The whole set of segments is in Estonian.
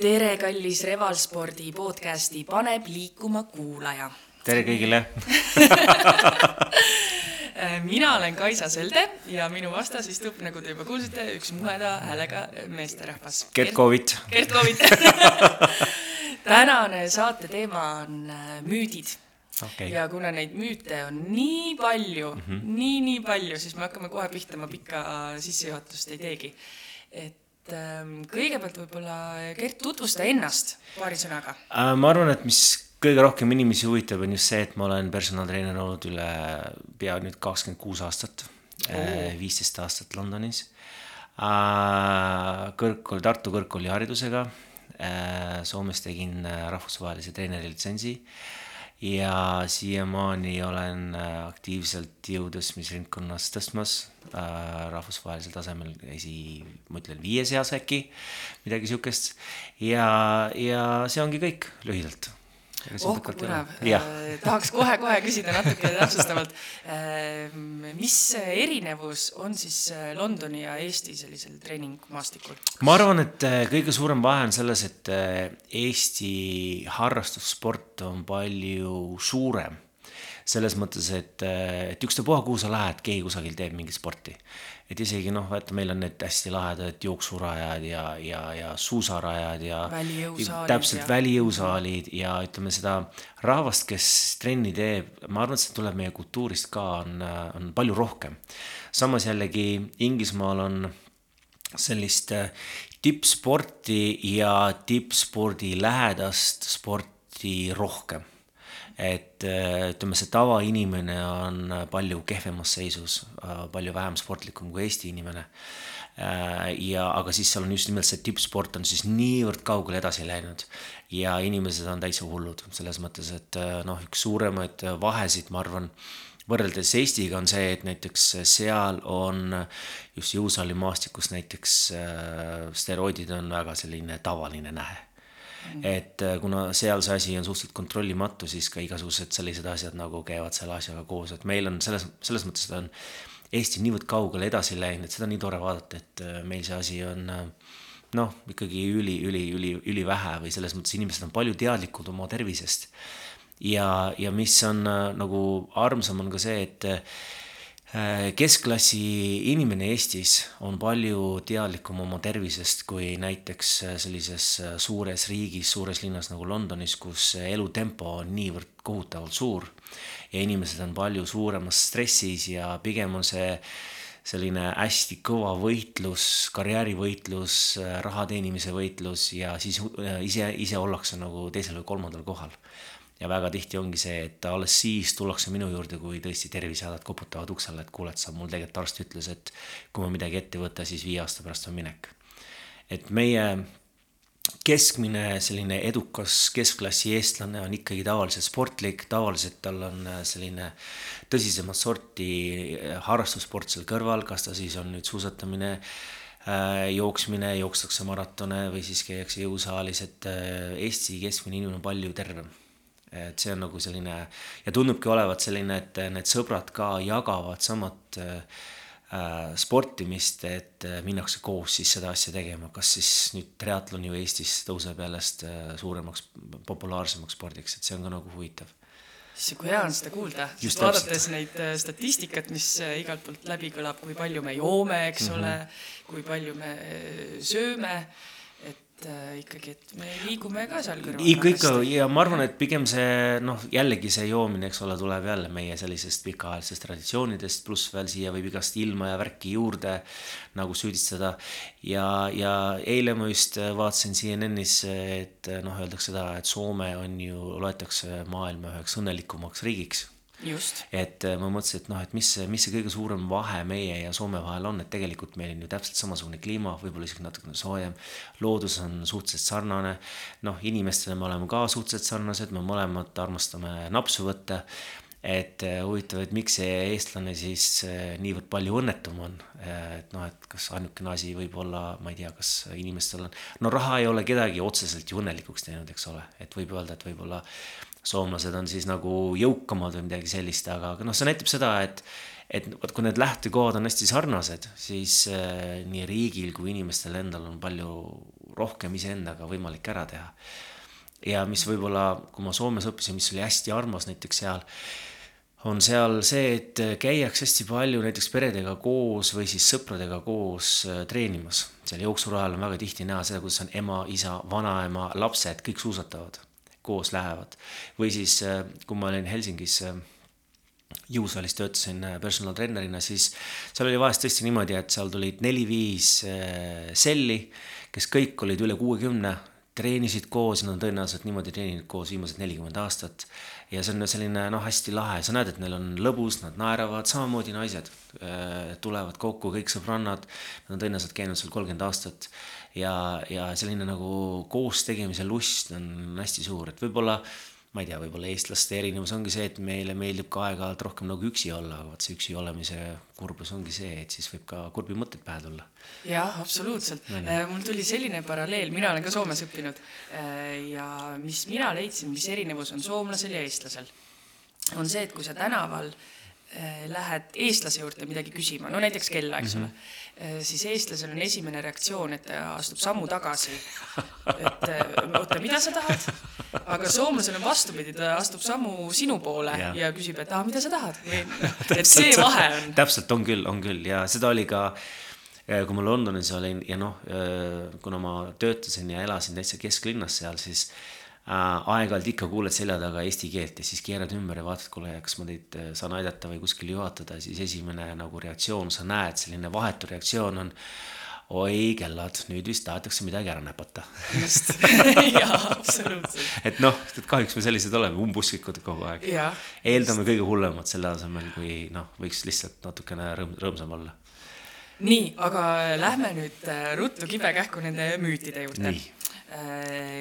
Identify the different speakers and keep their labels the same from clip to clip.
Speaker 1: tere, kallis Revalspordi podcasti Paneb liikuma kuulaja.
Speaker 2: tere kõigile
Speaker 1: mina olen Kaisa Selde ja minu vastas istub, nagu te juba kuulsite, üks muheda häälega meesterahvas.
Speaker 2: Gert Kovit.
Speaker 1: Gert Kovit tänane saate teema on äh, müüdid okay. ja kuna neid müüte on nii palju mm, -hmm. nii, nii palju, siis me hakkame kohe pihta, ma pikka sissejuhatust ei teegi. et kõigepealt võib-olla Gert, tutvusta ennast paari sõnaga
Speaker 2: äh,. ma arvan, et mis kõige rohkem inimesi huvitab, on just see, et ma olen personaltreener olnud üle pea nüüd kakskümmend kuus aastat oh., viisteist aastat Londonis äh,. kõrgkool, Tartu Kõrgkooli haridusega äh,. Soomes tegin rahvusvahelise treeneri litsentsi äh, ja siiamaani olen äh, aktiivselt jõutõstmisringkonnas tõstmas äh, rahvusvahelisel tasemel esi, ma ütlen viie seas äkki, midagi sihukest. ja, ja see ongi kõik lühidalt
Speaker 1: oh kui põnev, äh, tahaks kohe-kohe küsida natuke täpsustavalt. Äh, mis erinevus on siis äh, Londoni ja Eesti sellisel treeningmaastikul?
Speaker 2: ma arvan, et kõige suurem vahe on selles, et Eesti harrastussport on palju suurem selles mõttes, et, et ükstapuha, kuhu sa lähed, keegi kusagil teeb mingit sporti. et isegi noh, vaata, meil on need hästi lahedad jooksurajad ja, ja, ja suusarajad ja täpselt välijõusaalid ja ütleme seda rahvast, kes trenni teeb, ma arvan, et see tuleb meie kultuurist ka, on, on palju rohkem. samas jällegi Inglismaal on sellist tippsporti ja tippspordi lähedast sporti rohkem et äh, ütleme, see tavainimene on palju kehvemas seisus, äh, palju vähem sportlikum kui Eesti inimene. Äh, ja, aga siis seal on just nimelt see tippsport on siis niivõrd kaugele edasi läinud ja inimesed on täitsa hullud selles mõttes, et noh, üks suuremaid vahesid, ma arvan võrreldes Eestiga on see, et näiteks seal on just jõusaalimaastikust näiteks steroidid on väga selline tavaline nähe et äh, kuna seal see asi on suhteliselt kontrollimatu, siis ka igasugused sellised asjad nagu käivad selle asjaga koos, et meil on selles, selles mõttes ta on Eesti niivõrd kaugele edasi läinud, et seda on nii tore vaadata, et äh, meil see asi on äh, noh, ikkagi üli, üli, üli, ülivähe või selles mõttes inimesed on palju teadlikud oma tervisest. ja, ja mis on nagu armsam, on ka see, et keskklassi inimene Eestis on palju teadlikum oma tervisest kui näiteks äh, sellises äh, suures riigis, suures linnas nagu Londonis, kus elutempo on niivõrd kohutavalt suur ja inimesed on palju suuremas stressis ja pigem on see selline hästi kõva võitlus, karjäärivõitlus, raha teenimise võitlus ja siis ise, ise ollakse nagu teisel või kolmandal kohal ja väga tihti ongi see, et alles siis tullakse minu juurde, kui tõesti tervisehädad koputavad uksele, et kuule, et sa, mul tegelikult arst ütles, et kui ma midagi ette ei võta, siis viie aasta pärast on minek. et meie keskmine selline edukas keskklassi eestlane on ikkagi tavaliselt sportlik, tavaliselt tal on selline tõsisemat sorti harrastussport seal kõrval, kas ta siis on nüüd suusatamine äh, jooksmine, jookstakse maratone või siis käiakse jõusaalis, et äh, Eesti keskmine inimene on palju tervem et see on nagu selline ja tundubki olevat selline, et need sõbrad ka jagavad samat äh, sportimist, et äh, minnakse koos siis seda asja tegema, kas siis nüüd triatlon ju Eestis tõuseb järjest äh, suuremaks, populaarsemaks spordiks, et see on ka nagu huvitav.
Speaker 1: Issand, kui hea on seda kuulda, sest vaadates neid äh, statistikat, mis igalt poolt läbi kõlab, kui palju me joome, eks mm -hmm. ole, kui palju me sööme et äh, ikkagi, et me liigume ka seal kõrval.
Speaker 2: ikka, ikka ja ma arvan, et pigem see noh, jällegi see joomine, eks ole, tuleb jälle meie sellisest pikaajalisest traditsioonidest, pluss veel siia võib igast ilma ja värki juurde nagu süüdistada. ja, ja eile ma just vaatasin CNN-is, et noh, öeldakse seda, et Soome on ju, loetakse maailma üheks õnnelikumaks riigiks et äh, ma mõtlesin, et noh, et mis mis see kõige suurem vahe meie ja Soome vahel on, et tegelikult meil on ju täpselt samasugune kliima, võib-olla isegi natukene soojem. loodus on suhteliselt sarnane. noh, inimestena me oleme ka suhteliselt sarnased, me mõlemad armastame napsu võtta et äh, huvitav, et miks see eestlane siis äh, niivõrd palju õnnetum on. et noh, et kas ainukene asi võib olla, ma ei tea, kas inimestel on, no raha ei ole kedagi otseselt ju õnnelikuks teinud, eks ole, et võib öelda, et võib-olla soomlased on siis nagu jõukamad või midagi sellist, aga, aga noh, see näitab seda, et et vot kui need lähtekohad on hästi sarnased, siis äh, nii riigil kui inimestel endal on palju rohkem iseendaga võimalik ära teha. ja mis võib-olla, kui ma Soomes õppisin, mis oli hästi armas näiteks seal, on seal see, et käiakse hästi palju näiteks peredega koos või siis sõpradega koos äh, treenimas. seal jooksurajal on väga tihti näha seda, kuidas on ema, isa, vanaema, lapsed, kõik suusatavad, koos lähevad. või siis, äh, kui ma olin Helsingis äh, jõusaalis töötasin personal treenerina, siis seal oli vahest tõesti niimoodi, et seal tulid neli-viis selli, kes kõik olid üle kuuekümne, treenisid koos nad on tõenäoliselt niimoodi treeninud koos viimased nelikümmend aastat. Ja see on selline noh, hästi lahe, sa näed, et neil on lõbus, nad naeravad, samamoodi naised äh, tulevad kokku, kõik sõbrannad, nad on tõenäoliselt käinud seal kolmkümmend aastat ja, ja selline nagu koos tegemise lust on hästi suur, et võib-olla ma ei tea, võib-olla eestlaste erinevus ongi see, et meile meeldib ka aeg-ajalt rohkem nagu üksi olla, aga vot see üksi olemise kurbus ongi see, et siis võib ka kurbi mõtteid pähe tulla.
Speaker 1: jah, absoluutselt. Äh, mul tuli selline paralleel, mina olen ka Soomes õppinud äh, ja mis mina leidsin, mis erinevus on soomlasel ja eestlasel, on see, et kui sa tänaval Äh, lähed eestlase juurde midagi küsima, no näiteks kella, eks ole mm, -hmm. siis eestlasel on esimene reaktsioon, et ta astub sammu tagasi. et äh, oota, mida sa tahad? aga soomlasel on vastupidi, ta astub sammu sinu poole ja, ja küsib, et aa, mida sa tahad või et see vahe on.
Speaker 2: täpselt, on küll, on küll ja seda oli ka kui ma Londonis olin ja noh, kuna ma töötasin ja elasin täitsa kesklinnas seal, siis aeg-ajalt ikka kuuled selja taga eesti keelt ja siis keerad ümber ja vaatad, kuule, kas ma teid äh, saan aidata või kuskil juhatada, siis esimene nagu reaktsioon, sa näed, selline vahetu reaktsioon on oi kellad, nüüd vist tahetakse midagi ära näpata.
Speaker 1: just jaa, absoluutselt.
Speaker 2: et noh, et kahjuks me sellised oleme, umbusklikud kogu aeg. eeldame kõige hullemat selle asemel, kui noh, võiks lihtsalt natukene rõõm, rõõmsam olla.
Speaker 1: nii, aga lähme nüüd äh, ruttu kibekähku nende müütide juurde. Äh,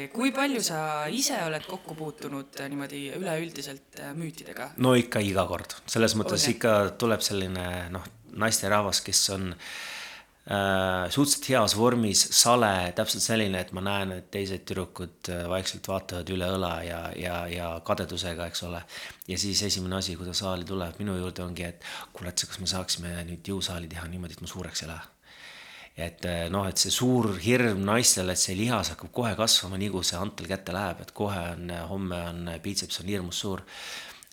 Speaker 1: kui palju sa ise oled kokku puutunud äh, niimoodi üleüldiselt äh, müütidega?
Speaker 2: no ikka iga kord, selles mõttes okay. ikka tuleb selline noh, naisterahvas, kes on äh, suhteliselt heas vormis, sale, täpselt selline, et ma näen, et teised tüdrukud vaikselt vaatavad üle õla ja, ja, ja kadedusega, eks ole. ja siis esimene asi, kui ta saali tuleb minu juurde, ongi, et kurat, kas me saaksime nüüd jõusaali teha niimoodi, et ma suureks ei lähe et eh, noh, et see suur hirm naistel, et see lihas hakkab kohe kasvama, nii kui see antel kätte läheb, et kohe on, homme on biitseps on hirmus suur.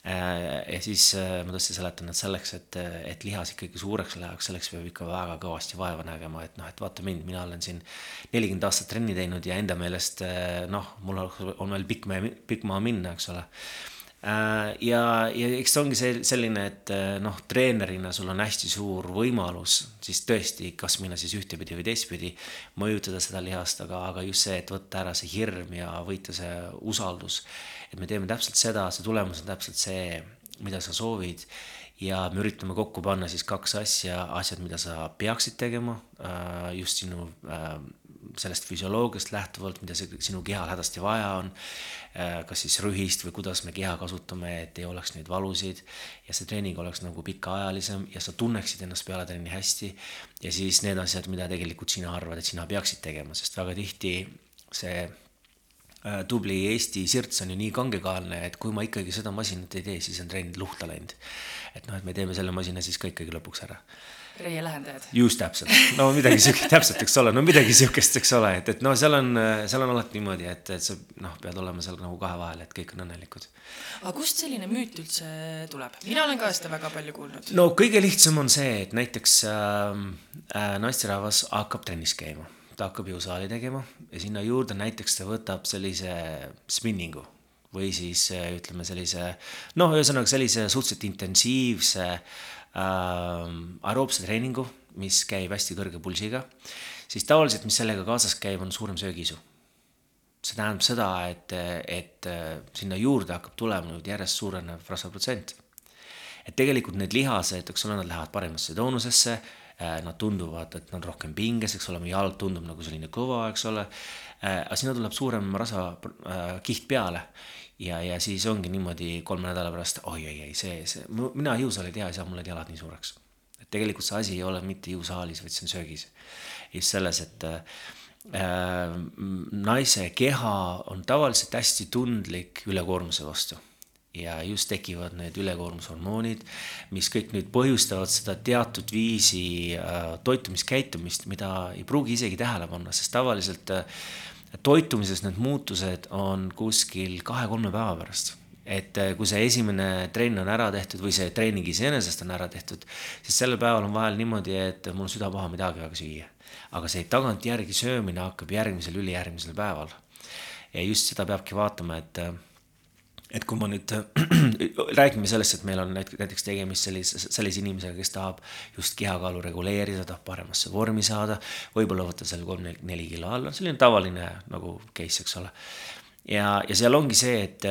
Speaker 2: Eh, ja siis eh, ma tõesti seletan, et selleks, et, et lihas ikkagi suureks läheks, selleks peab ikka väga kõvasti vaeva nägema, et noh, et vaata mind, mina olen siin nelikümmend aastat trenni teinud ja enda meelest noh, mul on veel pikk, pikk maa minna, eks ole ja, ja eks ta ongi see selline, et äh, noh, treenerina sul on hästi suur võimalus siis tõesti, kas minna siis ühtepidi või teistpidi, mõjutada seda lihast, aga, aga just see, et võtta ära see hirm ja võita see usaldus. et me teeme täpselt seda, see tulemus on täpselt see, mida sa soovid ja me üritame kokku panna siis kaks asja, asjad, mida sa peaksid tegema äh, just sinu sellest füsioloogiast lähtuvalt, mida sinu kehal hädasti vaja on. Äh, kas siis rühist või kuidas me keha kasutame, et ei oleks neid valusid ja see treening oleks nagu pikaajalisem ja sa tunneksid ennast peale trenni hästi. ja siis need asjad, mida tegelikult sina arvad, et sina peaksid tegema, sest väga tihti see äh, tubli Eesti sirts on ju nii kangekaelne, et kui ma ikkagi seda masinat ei tee, siis on trenn luhta läinud. et noh, et me teeme selle masina siis ka ikkagi lõpuks ära
Speaker 1: reie lähendajad.
Speaker 2: just täpselt, no midagi siukest, täpselt, eks ole, no midagi siukest, eks ole, et, et no seal on, seal on alati niimoodi, et, et sa noh, pead olema seal nagu kahe vahel, et kõik on õnnelikud.
Speaker 1: aga kust selline müüt üldse tuleb? mina olen ka seda väga palju kuulnud.
Speaker 2: no kõige lihtsam on see, et näiteks äh, äh, naisterahvas hakkab trennis käima, ta hakkab jõusaali tegema ja sinna juurde näiteks ta võtab sellise spinningu või siis ütleme sellise noh, ühesõnaga sellise suhteliselt intensiivse äh, äh, aeroobse treeningu, mis käib hästi kõrge pulsiga, siis tavaliselt, mis sellega kaasas käib, on suurem söögiisu. see tähendab seda, et, et äh, sinna juurde hakkab tulema nüüd järjest suurenev rasvaprotsent. et tegelikult need lihased, eks ole, nad lähevad paremasse toonusesse äh,, nad tunduvad, et nad rohkem pinges, eks ole, meie jalg tundub nagu selline kõva, eks ole äh,, aga sinna tuleb suurem rasvakiht peale ja, ja siis ongi niimoodi kolme nädala pärast oi, oi, ei, see, see, mina jõusaali teha ei saa, mul need jalad nii suureks. et tegelikult see asi ei ole mitte jõusaalis, vaid see on söögis. just selles, et äh, naise keha on tavaliselt hästi tundlik ülekoormuse vastu. ja just tekivad need ülekoormushormoonid, mis kõik nüüd põhjustavad seda teatud viisi äh, toitumiskäitumist, mida ei pruugi isegi tähele panna, sest tavaliselt äh, toitumises need muutused on kuskil kahe-kolme päeva pärast et äh, kui see esimene trenn on ära tehtud või see treening iseenesest on ära tehtud, siis sellel päeval on vahel niimoodi, et mul on süda paha midagi väga süüa. aga see tagantjärgi söömine hakkab järgmisel, ülejärgmisel päeval. ja just seda peabki vaatama, et äh, et kui ma nüüd räägime sellest, et meil on näiteks tegemist sellise, sellise inimesega, kes tahab just kehakaalu reguleerida, tahab paremasse vormi saada, võib-olla võtta seal kolm-neli kilo alla, selline tavaline nagu case, eks ole. ja, ja seal ongi see, et,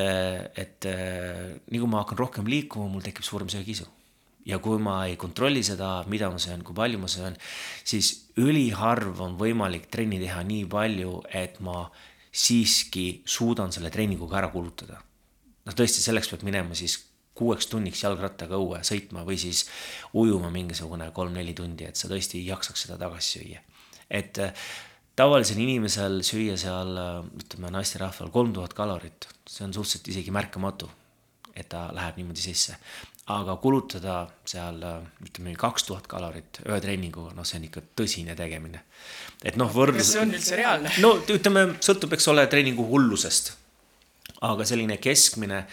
Speaker 2: et nii kui ma hakkan rohkem liikuma, mul tekib suurem söögiisu. ja kui ma ei kontrolli seda, mida ma söön, kui palju ma söön, siis üliharv on võimalik trenni teha nii palju, et ma siiski suudan selle treeninguga ära kulutada noh, tõesti selleks peab minema siis kuueks tunniks jalgrattaga õue sõitma või siis ujuma mingisugune kolm-neli tundi, et sa tõesti jaksaks seda tagasi süüa. et äh, tavalisel inimesel süüa seal, äh, ütleme naisterahval kolm tuhat kalorit, see on suhteliselt isegi märkamatu, et ta läheb niimoodi sisse. aga kulutada seal äh, ütleme kaks tuhat kalorit ühe treeninguga, noh, see on ikka tõsine tegemine. et noh, võrdlus.
Speaker 1: kas see on üldse reaalne?
Speaker 2: no ütleme, sõltub, eks ole, treeningu hullusest aga selline keskmine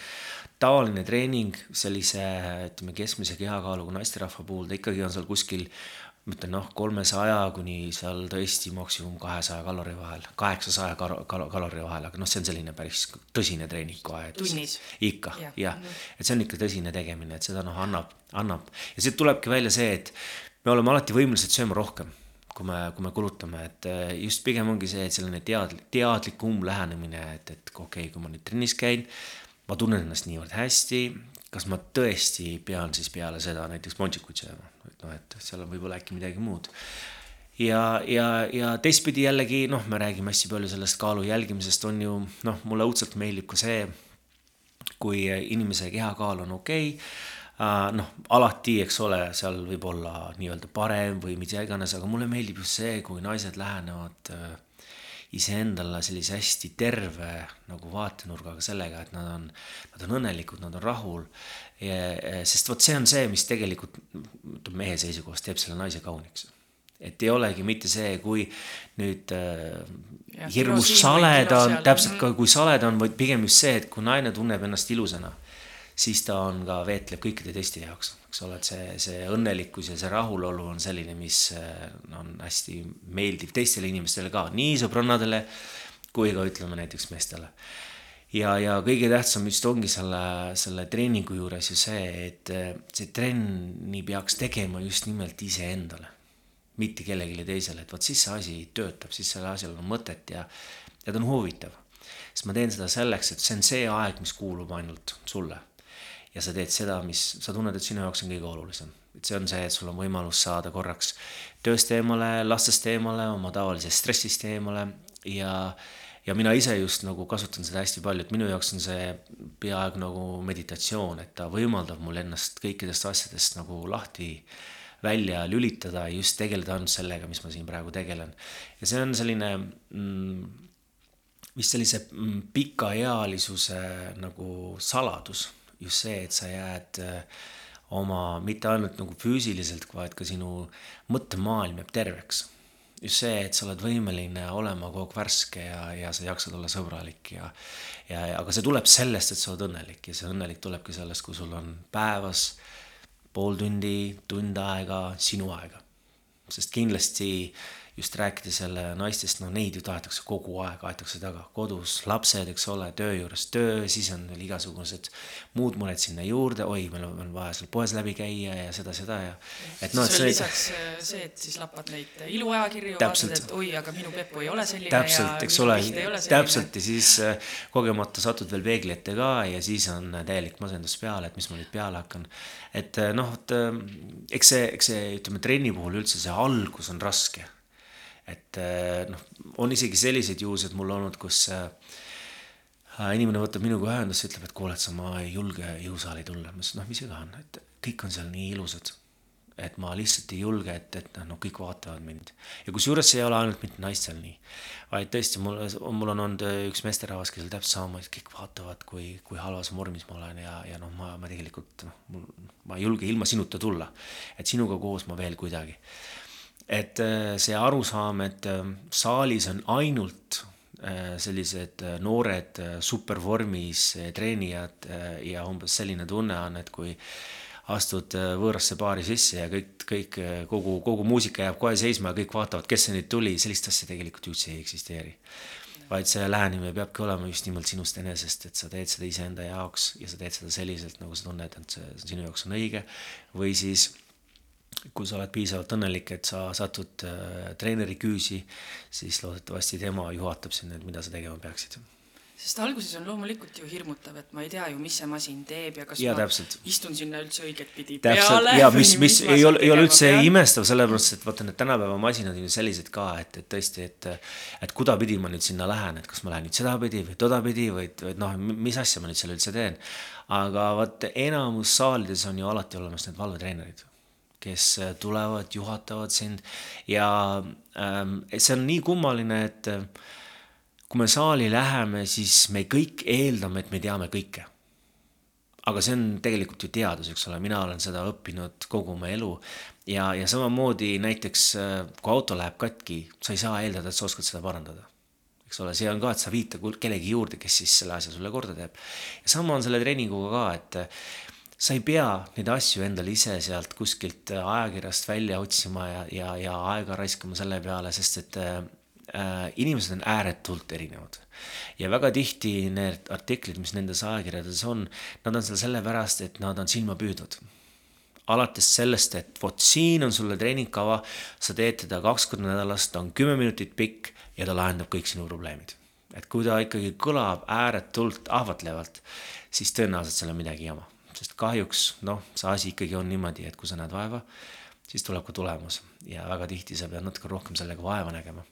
Speaker 2: tavaline treening sellise, ütleme, keskmise kehakaaluga naisterahva puhul, ta ikkagi on seal kuskil, ma ütlen noh, kolmesaja kuni seal tõesti maksimum kahesaja kalori vahel, kaheksasaja kal-, kal-, kalori vahel, aga noh, see on selline päris tõsine treening kohe.
Speaker 1: tunnis?
Speaker 2: ikka, jah ja. mm, -hmm. et see on ikka tõsine tegemine, et seda noh, annab, annab ja siit tulebki välja see, et me oleme alati võimelised sööma rohkem kui me, kui me kulutame, et eh, just pigem ongi see, et selline teadlik, teadlikum lähenemine, et, et okei okay,, kui ma nüüd trennis käin, ma tunnen ennast niivõrd hästi, kas ma tõesti pean siis peale seda näiteks pontsikuid sööma, et noh, et seal on võib-olla äkki midagi muud. ja, ja, ja teistpidi jällegi noh, me räägime hästi palju sellest kaalu jälgimisest, on ju noh, mulle õudselt meeldib ka see, kui inimese kehakaal on okei okay, noh, alati, eks ole, seal võib olla nii-öelda parem või mida iganes, aga mulle meeldib just see, kui naised lähenevad äh, iseendale sellise hästi terve nagu vaatenurgaga sellega, et nad on, nad on õnnelikud, nad on rahul. sest vot see on see, mis tegelikult mehe seisukohast teeb selle naise kauniks. Et ei olegi mitte see, kui nüüd äh, hirmus saled on, täpselt ka kui saled on, vaid pigem just see, et kui naine tunneb ennast ilusana siis ta on ka, veetleb kõikide teiste jaoks, eks ole, et see, see õnnelikkus ja see rahulolu on selline, mis äh, on hästi meeldiv teistele inimestele ka, nii sõbrannadele kui ka ütleme näiteks meestele. ja, ja kõige tähtsam just ongi selle, selle treeningu juures ju see, et äh, see trenni peaks tegema just nimelt iseendale, mitte kellelegi teisele, et vot siis see asi töötab, siis sellel asjal on mõtet ja, ja ta on huvitav sest ma teen seda selleks, et see on see aeg, mis kuulub ainult sulle ja sa teed seda, mis sa tunned, et sinu jaoks on kõige olulisem. et see on see, et sul on võimalus saada korraks tööst eemale, lastest eemale, oma tavalisest stressist eemale ja ja mina ise just nagu kasutan seda hästi palju, et minu jaoks on see peaaegu nagu meditatsioon, et ta võimaldab mul ennast kõikidest asjadest nagu lahti välja lülitada ja just tegeleda ainult sellega, mis ma siin praegu tegelen. ja see on selline mm, vist sellise mm, pikaealisuse nagu saladus just see, et sa jääd äh, oma, mitte ainult nagu füüsiliselt, vaid ka sinu mõttemaailm jääb terveks. just see, et sa oled võimeline olema kogu aeg värske ja, ja sa jaksad olla sõbralik ja, ja, aga see tuleb sellest, et sa oled õnnelik ja see õnnelik tulebki sellest, kui sul on päevas pool tundi, tund aega, sinu aega. sest kindlasti äh, just rääkides jälle naistest, no neid ju tahetakse kogu aeg, aetakse taga, kodus lapsed, eks ole, töö juures töö, siis on veel igasugused muud mured sinna juurde, oi, meil on vaja seal poes läbi käia ja seda, seda ja.
Speaker 1: et noh, et see. lisaks äh, see, et siis lapad neid iluajakirju, vaatad, et oi, aga minu Pepu ei ole selline.
Speaker 2: täpselt, eks ole, täpselt ja siis äh, kogemata satud veel peegli ette ka ja siis on täielik masendus peale, et mis ma nüüd peale hakkan. et äh, noh, et eks see, eks see, ütleme trenni puhul üldse see algus on raske et eh, noh, on isegi selliseid juhuseid mul olnud, kus äh, inimene võtab minuga ühendust, ütleb, et kuule, et sa, ma ei julge jõusaali tulla. ma ütlesin, noh, mis viga on, et kõik on seal nii ilusad. et ma lihtsalt ei julge, et, et noh, kõik vaatavad mind. ja kusjuures see ei ole ainult mitte naistel nii, vaid tõesti, mul, mul on olnud üks meesterahvas, kes täpselt samamoodi, kõik vaatavad, kui, kui halvas vormis ma olen ja, ja noh, ma, ma tegelikult noh, mul, ma ei julge ilma sinuta tulla. et sinuga koos ma veel kuidagi. Et äh, see arusaam, et äh, saalis on ainult äh, sellised noored supervormis treenijad ja umbes selline tunne on, et kui astud võõrasse baari sisse ja kõik, kõik, kogu, kogu muusika jääb kohe seisma ja kõik vaatavad, kes see nüüd tuli, sellist asja tegelikult üldse ei eksisteeri. vaid see lähenemine peabki olema just nimelt sinust enesest, et sa teed seda iseenda jaoks ja sa teed seda selliselt, nagu sa tunned, et see sinu jaoks on õige. või siis kui sa oled piisavalt õnnelik, et sa satud äh, treeneri küüsi, siis loodetavasti tema juhatab sind, et mida sa tegema peaksid
Speaker 1: sest alguses on loomulikult ju hirmutav, et ma ei tea ju, mis see masin teeb ja kas
Speaker 2: ja,
Speaker 1: ma
Speaker 2: täpselt.
Speaker 1: istun sinna üldse õiget pidi
Speaker 2: täpselt. peale. ja mis, mis, mis ei ole, ei ole üldse pean. imestav, sellepärast et vaata, need tänapäeva masinad on ju sellised ka, et, et tõesti, et et kudapidi ma nüüd sinna lähen, et kas ma lähen nüüd sedapidi või todapidi või, või noh, mis asja ma nüüd seal üldse teen. aga vot enamus saalides on ju alati olemas need valvetreenerid kes tulevad, juhatavad sind ja ähm, see on nii kummaline, et äh, kui me saali läheme, siis me kõik eeldame, et me teame kõike. aga see on tegelikult ju teadus, eks ole, mina olen seda õppinud kogu oma elu ja, ja samamoodi näiteks kui auto läheb katki, sa ei saa eeldada, et sa oskad seda parandada eks ole, see on ka, et sa viita kellegi juurde, kes siis selle asja sulle korda teeb. sama on selle treeninguga ka, et sa ei pea neid asju endale ise sealt kuskilt ajakirjast välja otsima ja, ja, ja aega raiskama selle peale, sest et äh, inimesed on ääretult erinevad. ja väga tihti need artiklid, mis nendes ajakirjades on, nad on seal sellepärast, et nad on silmapüüdvad. alates sellest, et vot siin on sulle treeningkava, sa teed teda kaks korda nädalas, ta on kümme minutit pikk ja ta lahendab kõik sinu probleemid. et kui ta ikkagi kõlab ääretult ahvatlevalt, siis tõenäoliselt seal on midagi jama, sest kahjuks noh, see asi ikkagi on niimoodi, et kui sa näed vaeva, siis tuleb ka tulemus. Ja väga tihti sa pead natuke rohkem sellega vaeva nägema.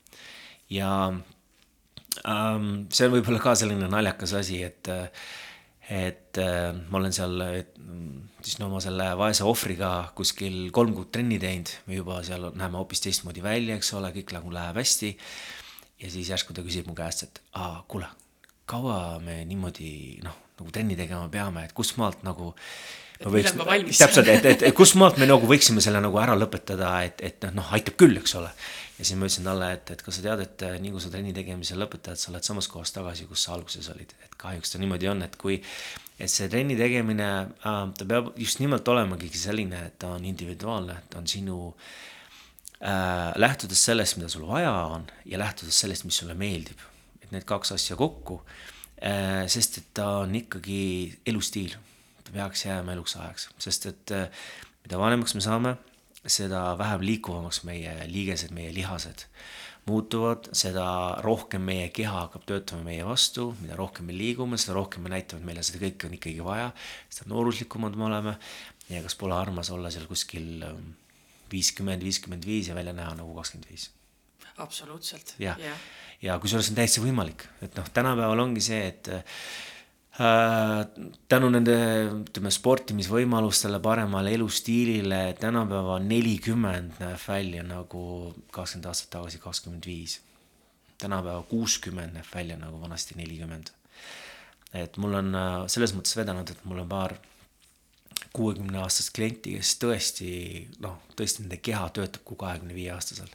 Speaker 2: Ja ähm, see on võib-olla ka selline naljakas asi, et, et äh, ma olen seal siis no oma selle vaese ohvriga kuskil kolm kuud trenni teinud, me juba seal näeme hoopis teistmoodi välja, eks ole, kõik nagu läheb hästi. ja siis järsku ta küsib mu käest, et aa, kuule, kaua me niimoodi noh, nagu trenni tegema peame, et kust maalt nagu
Speaker 1: võiks,
Speaker 2: täpselt, et, et, et kust maalt me nagu võiksime selle nagu ära lõpetada, et, et noh, aitab küll, eks ole. ja siis ma ütlesin talle, et, et kas sa tead, et nii kui sa trenni tegemise lõpetad, sa oled samas kohas tagasi, kus sa alguses olid, et kahjuks ta niimoodi on, et kui, et see trenni tegemine äh,, ta peab just nimelt olemagi selline, et ta on individuaalne, ta on sinu äh, lähtudes sellest, mida sul vaja on ja lähtudes sellest, mis sulle meeldib. et need kaks asja kokku sest et ta on ikkagi elustiil. Ta peaks jääma eluks ajaks, sest et äh, mida vanemaks me saame, seda vähem liikuvamaks meie liigesed, meie lihased muutuvad, seda rohkem meie keha hakkab töötama meie vastu, mida rohkem me liigume, seda rohkem me näitame, et meile seda kõike on ikkagi vaja, seda nooruslikumad me oleme. Ja kas pole armas olla seal kuskil ähm, viiskümmend, viiskümmend viis ja välja näha nagu kakskümmend viis.
Speaker 1: Absoluutselt.
Speaker 2: jah, ja, ja kusjuures on täiesti võimalik, et noh, tänapäeval ongi see, et Äh, tänu nende, ütleme, sportimisvõimalustele, paremale elustiilile tänapäeva nelikümmend näeb välja nagu kakskümmend aastat tagasi kakskümmend viis. tänapäeva kuuskümmend näeb välja nagu vanasti nelikümmend. et mul on äh, selles mõttes vedanud, et mul on paar kuuekümne aastast klienti, kes tõesti noh, tõesti nende keha töötab kui kahekümne viie aastasel.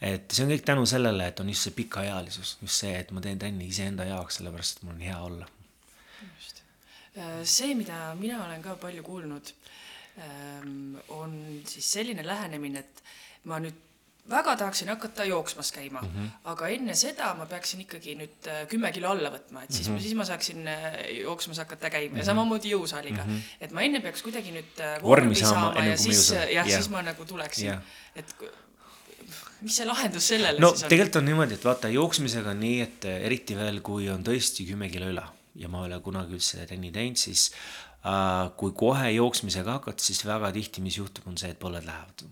Speaker 2: Et see on kõik tänu sellele, et on just see pikaealisus, just see, et ma teen trenni iseenda jaoks, sellepärast et mul on hea olla
Speaker 1: Äh, see, mida mina olen ka palju kuulnud, ähm, on siis selline lähenemine, et ma nüüd väga tahaksin hakata jooksmas käima mm, -hmm. aga enne seda ma peaksin ikkagi nüüd äh, kümme kilo alla võtma, et siis mm, -hmm. siis ma saaksin äh, jooksmas hakata käima mm -hmm. ja mhm. samamoodi jõusaaliga mm. -hmm. et ma enne peaks kuidagi nüüd
Speaker 2: vormi saama,
Speaker 1: saama ja siis jah yeah., siis ma nagu tuleksin yeah., et mis see lahendus sellele
Speaker 2: no, siis on? tegelikult on niimoodi, et vaata jooksmisega on nii, et eriti veel, kui on tõesti kümme kilo üle ja ma ei ole kunagi üldse trenni teinud, siis äh, kui kohe jooksmisega hakata, siis väga tihti, mis juhtub, on see, et põlved lähevad.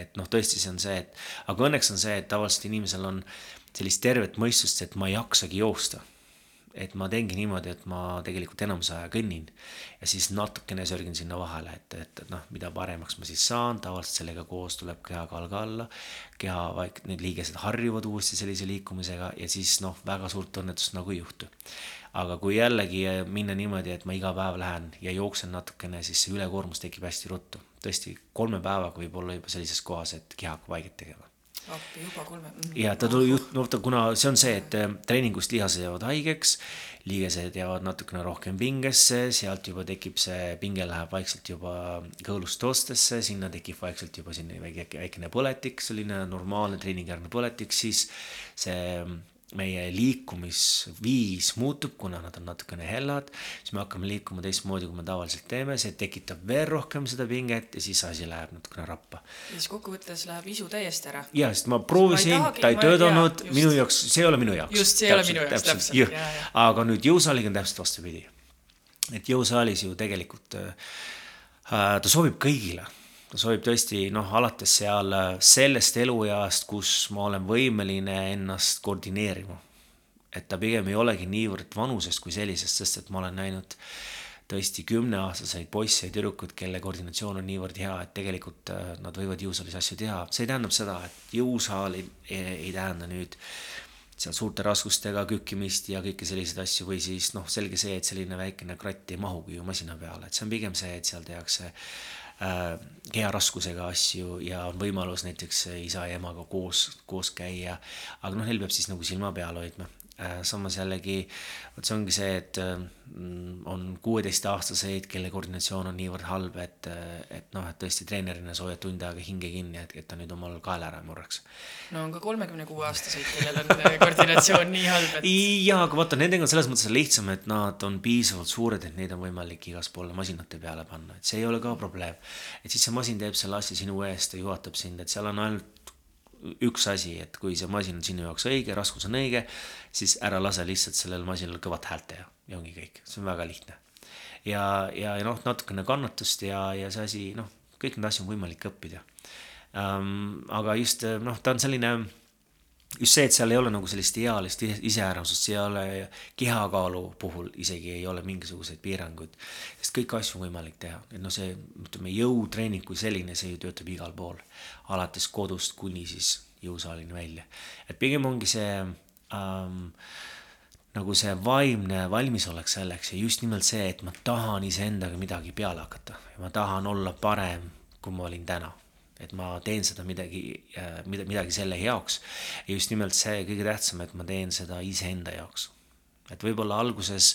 Speaker 2: et noh, tõesti, see on see, et aga õnneks on see, et tavaliselt inimesel on sellist tervet mõistust, et ma ei jaksagi joosta. Et ma teengi niimoodi, et ma tegelikult enamuse aja kõnnin ja siis natukene sörgin sinna vahele, et, et, et noh, mida paremaks ma siis saan, tavaliselt sellega koos tuleb kehakaal ka alla, keha vaik-, need liigesed harjuvad uuesti sellise liikumisega ja siis noh, väga suurt õnnetust nagu ei juhtu. aga kui jällegi minna niimoodi, et ma iga päev lähen ja jooksen natukene, siis see ülekoormus tekib hästi ruttu. tõesti, kolme päevaga võib olla juba sellises kohas, et keha hakkab haiget tegema
Speaker 1: appi juba kolme mm..
Speaker 2: ja ta tuli just, no ta, kuna see on see, et äh, treeningust lihased jäävad haigeks, liigesed jäävad natukene rohkem pingesse, sealt juba tekib see, pinge läheb vaikselt juba kõõlustoostesse, sinna tekib vaikselt juba selline väike, väikene põletik, selline normaalne treeningjärgne põletik, siis see meie liikumisviis muutub, kuna nad on natukene hellad, siis me hakkame liikuma teistmoodi, kui me tavaliselt teeme, see tekitab veel rohkem seda pinget ja siis asi läheb natukene rappa.
Speaker 1: ja siis kokkuvõttes läheb isu täiesti ära.
Speaker 2: ja, sest ma proovisin, ta ei töötanud, minu jaoks, see ei ole minu jaoks.
Speaker 1: just, see ei ole minu jaoks, täpselt.
Speaker 2: aga nüüd jõusaaliga on täpselt vastupidi. et jõusaalis ju tegelikult äh, ta sobib kõigile ta sobib tõesti noh, alates seal äh, sellest elueast, kus ma olen võimeline ennast koordineerima. et ta pigem ei olegi niivõrd vanusest kui sellisest, sest et ma olen näinud tõesti kümneaastaseid poisse ja tüdrukuid, kelle koordinatsioon on niivõrd hea, et tegelikult äh, nad võivad jõusaalis asju teha. see tähendab seda, et jõusaal ei, ei, tähenda nüüd seal suurte raskustega kükkimist ja kõiki selliseid asju või siis noh, selge see, et selline väikene kratt ei mahugi ju masina peale, et see on pigem see, et seal tehakse äh, keharaskusega asju ja on võimalus näiteks isa ja emaga koos, koos käia. aga noh, neil peab siis nagu silma peal hoidma samas jällegi, vot see ongi see, et mm, on kuueteistaastaseid, kelle koordinatsioon on niivõrd halb, et, et noh, et tõesti treenerina sa hoiad tund aega hinge kinni, et, et ta nüüd omal kaela ära murraks.
Speaker 1: no on ka kolmekümne kuue aastaseid, kellel on äh, koordinatsioon nii halb,
Speaker 2: et. jaa, aga vaata, nendega on selles mõttes lihtsam, et nad on piisavalt suured, et neid on võimalik igaspoole masinate peale panna, et see ei ole ka probleem. et siis see masin teeb selle asja sinu eest ja juhatab sind, et seal on ainult üks asi, et kui see masin on sinu jaoks õige, raskus on õige, siis ära lase lihtsalt sellel masinal kõvat häält teha ja ongi kõik, see on väga lihtne. ja, ja, ja noh, natukene kannatust ja, ja see asi, noh, kõik need asju on võimalik õppida um,. aga just noh, ta on selline just see, et seal ei ole nagu sellist ealist iseärasust, seal ei ole kehakaalu puhul isegi ei ole mingisuguseid piiranguid. sest kõiki asju on võimalik teha, et noh, see ütleme jõutreening kui selline, see ju töötab igal pool. alates kodust kuni siis jõusaalini välja. et pigem ongi see ähm, nagu see vaimne valmisolek selleks ja just nimelt see, et ma tahan iseendaga midagi peale hakata ja ma tahan olla parem, kui ma olin täna et ma teen seda midagi, mida, midagi selle jaoks. ja just nimelt see kõige tähtsam, et ma teen seda iseenda jaoks. et võib-olla alguses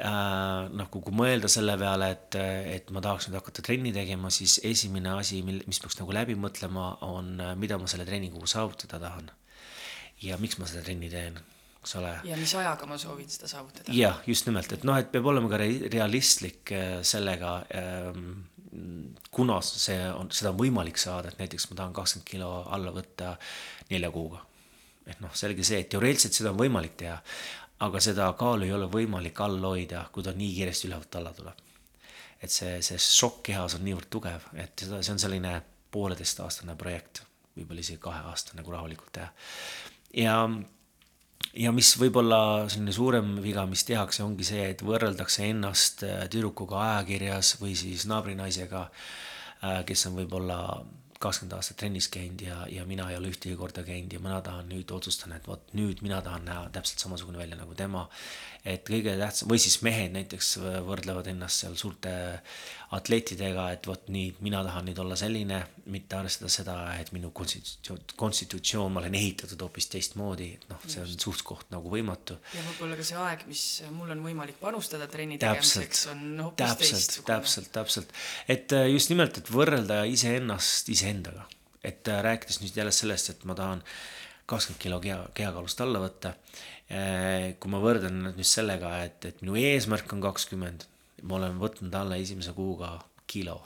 Speaker 2: äh, noh, kui mõelda selle peale, et, et ma tahaks nüüd hakata trenni tegema, siis esimene asi, mil, mis peaks nagu läbi mõtlema, on, mida ma selle treeninguga saavutada tahan. ja miks ma seda trenni teen eks ole.
Speaker 1: ja mis ajaga ma soovin seda saavutada.
Speaker 2: jah, just nimelt, et noh, et peab olema ka realistlik äh, sellega ähm, kuna see on, seda on võimalik saada, et näiteks ma tahan kakskümmend kilo alla võtta nelja kuuga. et noh, selge see, et teoreetiliselt seda on võimalik teha, aga seda kaalu ei ole võimalik all hoida, kui ta nii kiiresti ülevalt alla tuleb. et see, see šokk kehas on niivõrd tugev, et seda, see on selline pooleteistaastane projekt, võib-olla isegi kaheaastane, kui rahulikult teha. ja ja mis võib-olla selline suurem viga, mis tehakse, ongi see, et võrreldakse ennast äh, tüdrukuga ajakirjas või siis naabrinaisega, äh, kes on võib-olla kakskümmend aastat trennis käinud ja, ja mina ei ole ühtegi korda käinud ja mina tahan nüüd, otsustan, et vot nüüd mina tahan näha täpselt samasugune välja nagu tema. Et kõige tähtsam või siis mehed näiteks võrdlevad ennast seal suurte atleetidega, et vot nii, mina tahan nüüd olla selline, mitte arvestada seda, et minu konstitutsioon, konstitutsioon, ma olen ehitatud hoopis teistmoodi, et noh, see on suht-koht nagu võimatu.
Speaker 1: ja võib-olla ka see aeg, mis mul on võimalik panustada trenni tegemiseks, on hoopis
Speaker 2: täpselt, teistsugune. täpselt, täpselt, et äh, just nimelt, et võrrelda iseennast iseendaga, et äh, rääkides nüüd jälle sellest, et ma tahan kakskümmend kilo keha, kehakaalust alla võtta Äh, kui ma võrdlen nüüd sellega, et, et minu eesmärk on kakskümmend, ma olen võtnud alla esimese kuuga kilo,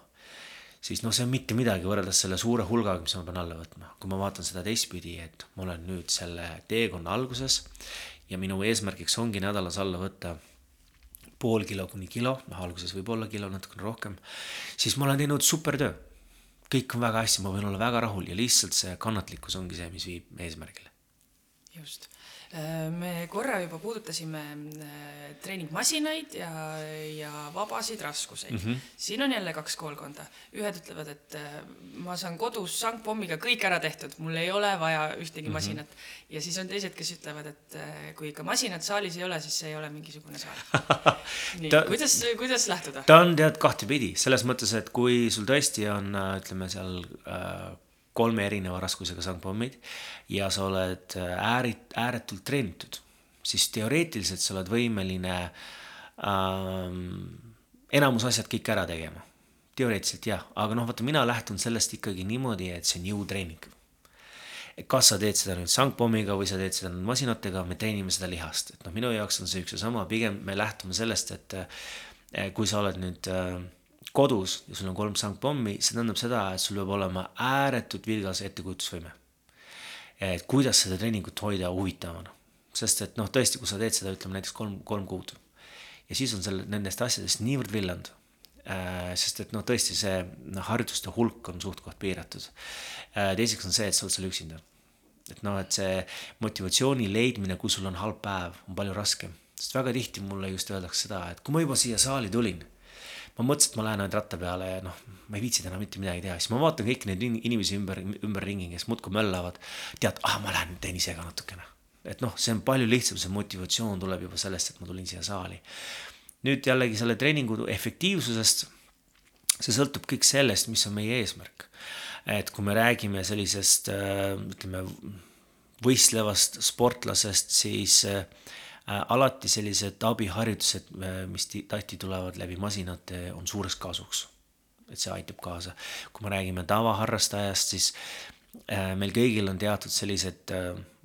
Speaker 2: siis noh, see on mitte midagi võrreldes selle suure hulgaga, mis ma pean alla võtma. kui ma vaatan seda teistpidi, et ma olen nüüd selle teekonna alguses ja minu eesmärgiks ongi nädalas alla võtta pool kilo kuni kilo, noh alguses võib olla kilo natukene rohkem, siis ma olen teinud supertöö. kõik on väga hästi, ma võin olla väga rahul ja lihtsalt see kannatlikkus ongi see, mis viib eesmärgile.
Speaker 1: just me korra juba puudutasime äh, treeningmasinaid ja, ja vabasid raskuseid mm. -hmm. siin on jälle kaks koolkonda. ühed ütlevad, et äh, ma saan kodus sangpommiga kõik ära tehtud, mul ei ole vaja ühtegi mm -hmm. masinat. ja siis on teised, kes ütlevad, et kui ikka masinat saalis ei ole, siis see ei ole mingisugune saal. nii kuidas, kuidas lähtuda?
Speaker 2: ta on tead kahtepidi, selles mõttes, et kui sul tõesti on, ütleme seal äh, kolme erineva raskusega sangpommid ja sa oled äh, äärit-, ääretult treenitud, siis teoreetiliselt sa oled võimeline ähm, enamus asjad kõik ära tegema. teoreetiliselt jah, aga noh, vaata, mina lähtun sellest ikkagi niimoodi, et see on jõutreening. kas sa teed seda nüüd sangpommiga või sa teed seda nüüd masinatega, me treenime seda lihast, et noh, minu jaoks on see üks ja sama, pigem me lähtume sellest, et äh, kui sa oled nüüd äh, kodus ja sul on kolm sangpommi, see tähendab seda, et sul peab olema ääretult vilgas ettekujutusvõime. et kuidas seda treeningut hoida huvitavana, sest et noh, tõesti, kui sa teed seda, ütleme näiteks kolm, kolm kuud ja siis on seal nendest asjadest niivõrd villand äh,. sest et noh, tõesti see noh, harjutuste hulk on suht-koht piiratud äh,. teiseks on see, et sa oled seal üksinda. et noh, et see motivatsiooni leidmine, kui sul on halb päev, on palju raskem, sest väga tihti mulle just öeldakse seda, et kui ma juba siia saali tulin ma mõtlesin, et ma lähen ainult ratta peale ja noh, ma ei viitsinud enam mitte midagi teha, siis ma vaatan kõiki neid inimesi ümber, ümberringi, kes muudkui möllavad. tead, ah, ma lähen teen ise ka natukene. et noh, see on palju lihtsam, see motivatsioon tuleb juba sellest, et ma tulin siia saali. nüüd jällegi selle treeningu efektiivsusest. see sõltub kõik sellest, mis on meie eesmärk. et kui me räägime sellisest äh, ütleme võistlevast sportlasest, siis äh, alati sellised abiharjutused, äh, mis tihti tulevad läbi masinate, on suureks kasuks. et see aitab kaasa. kui me räägime tavaharrastajast, siis äh, meil kõigil on teatud sellised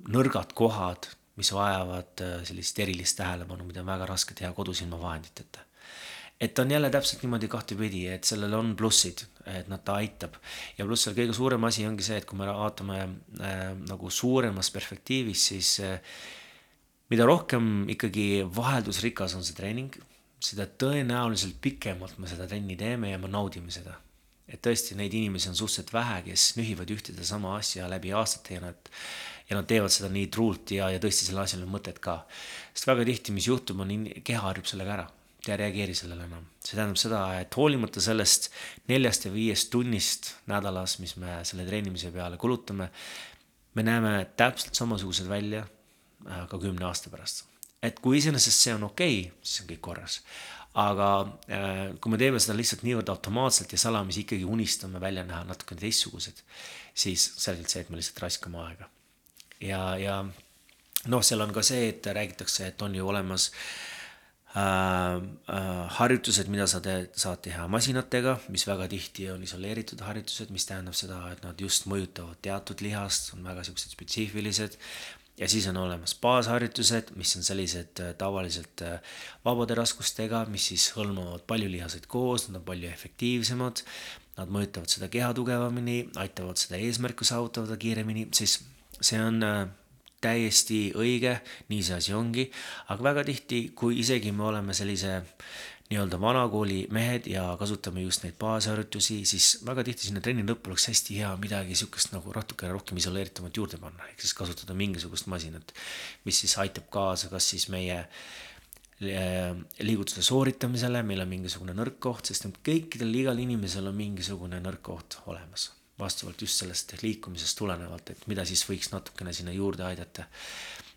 Speaker 2: nõrgad kohad, mis vajavad sellist erilist tähelepanu, mida on väga raske teha kodus ilma vahenditeta et on jälle täpselt niimoodi kahtepidi, et sellel on plussid, et nad ta aitab. ja pluss seal kõige suurem asi ongi see, et kui me vaatame äh, nagu suuremas perspektiivis, siis äh, mida rohkem ikkagi vaheldusrikas on see treening, seda tõenäoliselt pikemalt me seda trenni teeme ja me naudime seda. et tõesti, neid inimesi on suhteliselt vähe, kes nühivad ühte ja sama asja läbi aastate ja nad, ja nad teevad seda nii truult ja, ja tõesti sellel asjal on mõtet ka. sest väga tihti, mis juhtub, on keha harjub sellega ära ta ei reageeri sellele enam. see tähendab seda, et hoolimata sellest neljast ja viiest tunnist nädalas, mis me selle treenimise peale kulutame, me näeme täpselt samasugused välja ka kümne aasta pärast. et kui iseenesest see on okei okay,, siis on kõik korras. aga äh, kui me teeme seda lihtsalt niivõrd automaatselt ja salamisi ikkagi unistame välja näha natukene teistsugused, siis selgelt see, et me lihtsalt raiskame aega. ja, ja noh, seal on ka see, et räägitakse, et on ju olemas äh, äh, harjutused, mida sa teed, saad teha masinatega, mis väga tihti on isoleeritud harjutused, mis tähendab seda, et nad just mõjutavad teatud lihast, on väga siuksed spetsiifilised ja siis on olemas baasharjutused, mis on sellised äh, tavaliselt äh, vabade raskustega, mis siis hõlmavad palju lihaseid koos, nad on palju efektiivsemad. Nad mõjutavad seda keha tugevamini, aitavad seda eesmärku saavutada kiiremini, siis see on äh, täiesti õige, nii see asi ongi. aga väga tihti, kui isegi me oleme sellise nii-öelda vanakooli mehed ja kasutame just neid baasharjutusi, siis väga tihti sinna trenni lõppu oleks hästi hea midagi sihukest nagu natukene rohkem isoleeritumat juurde panna, ehk siis kasutada mingisugust masinat, mis siis aitab kaasa, kas siis meie eh, liigutuse sooritamisele, meil on mingisugune nõrk koht, sest kõikidel, igal inimesel on mingisugune nõrk koht olemas. vastavalt just sellest liikumisest tulenevalt, et mida siis võiks natukene sinna juurde aidata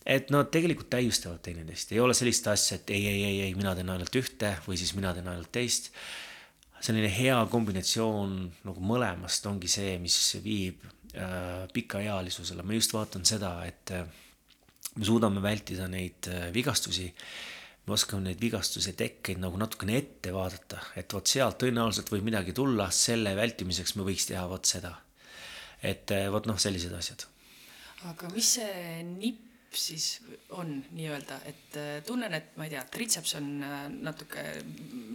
Speaker 2: et nad tegelikult täiustavad teineteist, ei ole sellist asja, et ei, ei, ei, ei, mina teen ainult ühte või siis mina teen ainult teist. selline hea kombinatsioon nagu mõlemast ongi see, mis viib äh, pikaealisusele, ma just vaatan seda, et äh, me suudame vältida neid äh, vigastusi. me oskame neid vigastuse tekkeid nagu natukene ette vaadata, et vot sealt tõenäoliselt võib midagi tulla, selle vältimiseks me võiks teha vot seda. et äh, vot noh, sellised asjad.
Speaker 1: aga mis see nipp siis on nii-öelda, et äh, tunnen, et ma ei tea, tritseps on äh, natuke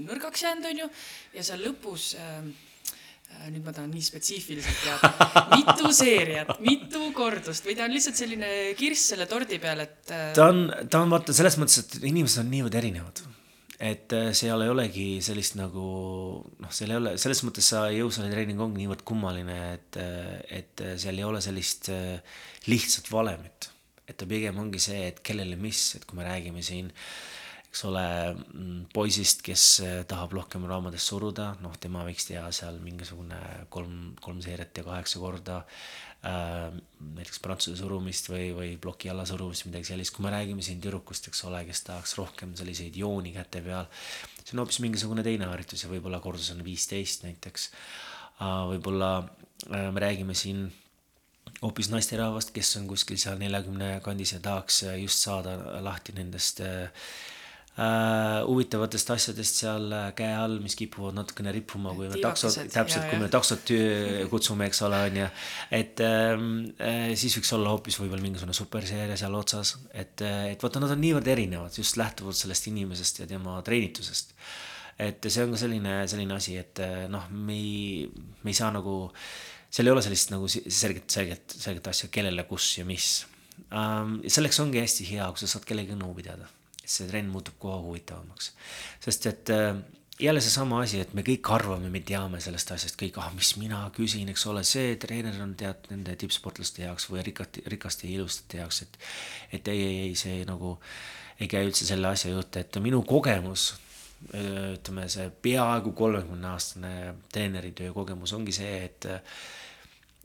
Speaker 1: nõrgaks jäänud, onju, ja seal lõpus äh, nüüd ma tahan nii spetsiifiliselt teada, mitu seeriat, mitu kordust või ta on lihtsalt selline kirss selle tordi peal, et.
Speaker 2: ta on, ta on vaata selles mõttes, et inimesed on niivõrd erinevad, et seal ei olegi sellist nagu noh, seal ei ole, selles mõttes see jõusaalitreening ongi niivõrd kummaline, et, et seal ei ole sellist lihtsat valemit et ta pigem ongi see, et kellele mis, et kui me räägime siin eks ole, mm, poisist, kes äh, tahab rohkem raamatust suruda, noh, tema võiks teha seal mingisugune kolm, kolm seeriat ja kaheksa korda äh,. näiteks prantsuse surumist või, või ploki alla surumist, midagi sellist, kui me räägime siin tüdrukust, eks ole, kes tahaks rohkem selliseid jooni käte peal. see on hoopis mingisugune teine harjutus ja võib-olla kordus on viisteist näiteks äh,. võib-olla äh, me räägime siin hoopis naisterahvast, kes on kuskil seal neljakümne kandis ja tahaks just saada lahti nendest äh, äh, huvitavatest asjadest seal äh, käe all, mis kipuvad natukene rippuma, kui me taksot, täpselt, kui me taksot kutsume, eks ole, on ju. et ähm, äh, siis võiks olla hoopis võib-olla mingisugune superseeria seal otsas, et, äh, et vaata, nad on niivõrd erinevad just lähtuvalt sellest inimesest ja tema treenitusest. et see on ka selline, selline asi, et äh, noh, me ei, me ei saa nagu, seal ei ole sellist nagu selget, selget, selget asja, kellele, kus ja mis ähm,. selleks ongi hästi hea, kui sa saad kellegagi nõu pidada see trenn muutub kohe huvitavamaks. sest et äh, jälle seesama asi, et me kõik arvame, me teame sellest asjast kõik, ah, mis mina küsin, eks ole, see treener on tead nende tippsportlaste jaoks või rikati, rikaste ja ilusate jaoks, et. et ei, ei, ei, see nagu ei käi üldse selle asja juurde, et minu kogemus ütleme, see peaaegu kolmekümne aastane treeneritöö kogemus ongi see, et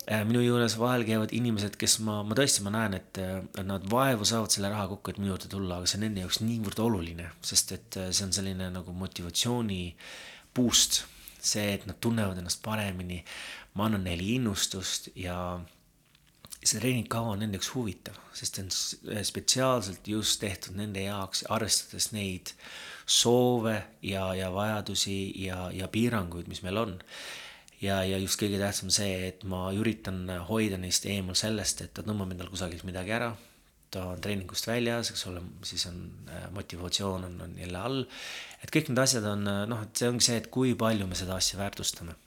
Speaker 2: Äh, minu juures vahel käivad inimesed, kes ma, ma tõesti, ma näen, et nad vaevu saavad selle raha kokku, et minu juurde tulla, aga see on nende jaoks niivõrd oluline, sest et äh, see on selline nagu motivatsiooni boost. see, et nad tunnevad ennast paremini, ma annan neile innustust ja see treeningkava on nende jaoks huvitav, sest see on spetsiaalselt just tehtud nende jaoks, arvestades neid soove ja, ja vajadusi ja, ja piiranguid, mis meil on ja, ja just kõige tähtsam see, et ma üritan hoida neist eemal sellest, et ta tõmbab endal kusagilt midagi ära, ta on treeningust väljas, eks ole, siis on äh, motivatsioon on, on jälle all. et kõik need asjad on äh, noh, et see ongi see, et kui palju me seda asja väärtustame.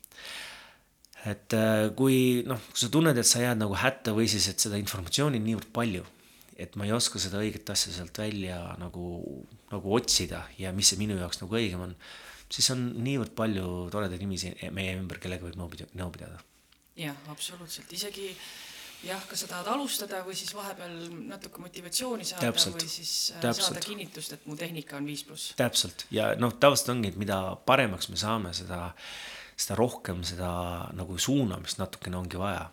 Speaker 2: Et äh, kui noh, kui sa tunned, et sa jääd nagu hätta või siis, et seda informatsiooni on niivõrd palju, et ma ei oska seda õiget asja sealt välja nagu, nagu otsida ja mis see minu jaoks nagu õigem on siis on niivõrd palju toredaid inimesi meie ümber, kellega võib nõu pidada,
Speaker 1: jah, absoluutselt, isegi jah, kas sa tahad alustada või siis vahepeal natuke motivatsiooni saada täpselt, või siis äh, täpselt. saada kinnitust, et mu tehnika on viis pluss.
Speaker 2: täpselt ja noh, tavaliselt ongi, et mida paremaks me saame, seda, seda rohkem seda nagu suunamist natukene ongi vaja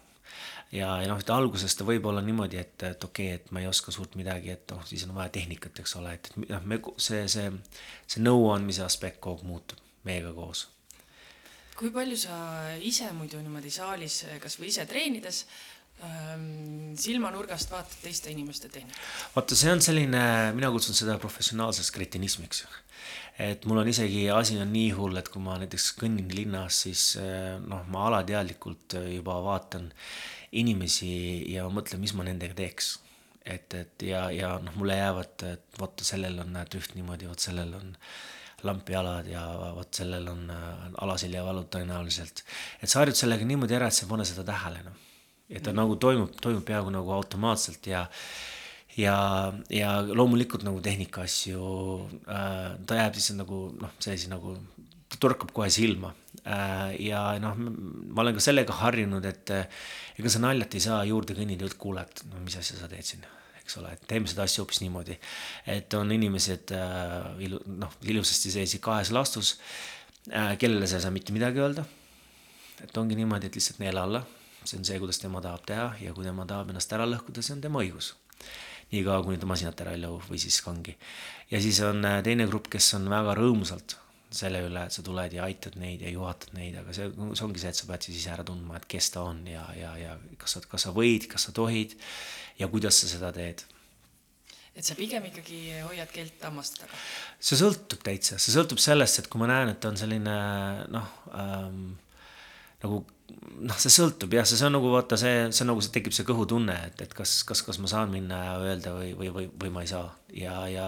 Speaker 2: ja, ja noh, et alguses ta võib olla niimoodi, et, et okei okay,, et ma ei oska suurt midagi, et noh, siis on vaja tehnikat, eks ole, et, noh, me see, see, see nõuandmise aspekt kogu aeg muutub meiega koos.
Speaker 1: kui palju sa ise muidu niimoodi saalis, kasvõi ise treenides ähm, silmanurgast vaatad teiste inimeste tehnikat?
Speaker 2: vaata, see on selline, mina kutsun seda professionaalseks kretinismiks. Et mul on isegi, asi on nii hull, et kui ma näiteks kõnnin linnas, siis äh, noh, ma alateadlikult juba vaatan inimesi ja mõtlen, mis ma nendega teeks. et, et ja, ja noh, mulle jäävad, et vot sellel on näed üht niimoodi, vot sellel on lampjalad ja vot sellel on äh, alaseljavalud tõenäoliselt. et sa harjud sellega niimoodi ära, et sa ei pane seda tähele noh. et ta mm. nagu toimub, toimub peaaegu nagu automaatselt ja ja, ja loomulikult nagu tehnika asju äh,, ta jääb lihtsalt nagu noh, see asi nagu ta torkab kohe silma äh,. ja noh, ma olen ka sellega harjunud, et ega sa naljalt ei saa juurde kõnnida, et kuule, et no mis asja sa teed siin, eks ole, et teeme seda asja hoopis niimoodi. et on inimesed äh, ilu-, noh, ilusasti sees kahes lastus äh,, kellele sa ei saa mitte midagi öelda. et ongi niimoodi, et lihtsalt neela alla, see on see, kuidas tema tahab teha ja kui tema tahab ennast ära lõhkuda, see on tema õigus niikaua, kuni ta masinat ära ei lõhu või siis kangi. ja siis on äh, teine grupp, kes on väga rõõmsalt selle üle, et sa tuled ja aitad neid ja juhatad neid, aga see, see ongi see, et sa pead siis ise ära tundma, et kes ta on ja, ja, ja kas sa, kas sa võid, kas sa tohid ja kuidas sa seda teed.
Speaker 1: et sa pigem ikkagi hoiad keelt hammaste taga?
Speaker 2: see sõltub täitsa, see sõltub sellest, et kui ma näen, et on selline noh ähm,, nagu noh, see sõltub jah, see, see on nagu vaata, see, see on nagu see tekib see kõhutunne, et, et kas, kas, kas ma saan minna ja öelda või, või, või, või ma ei saa. ja, ja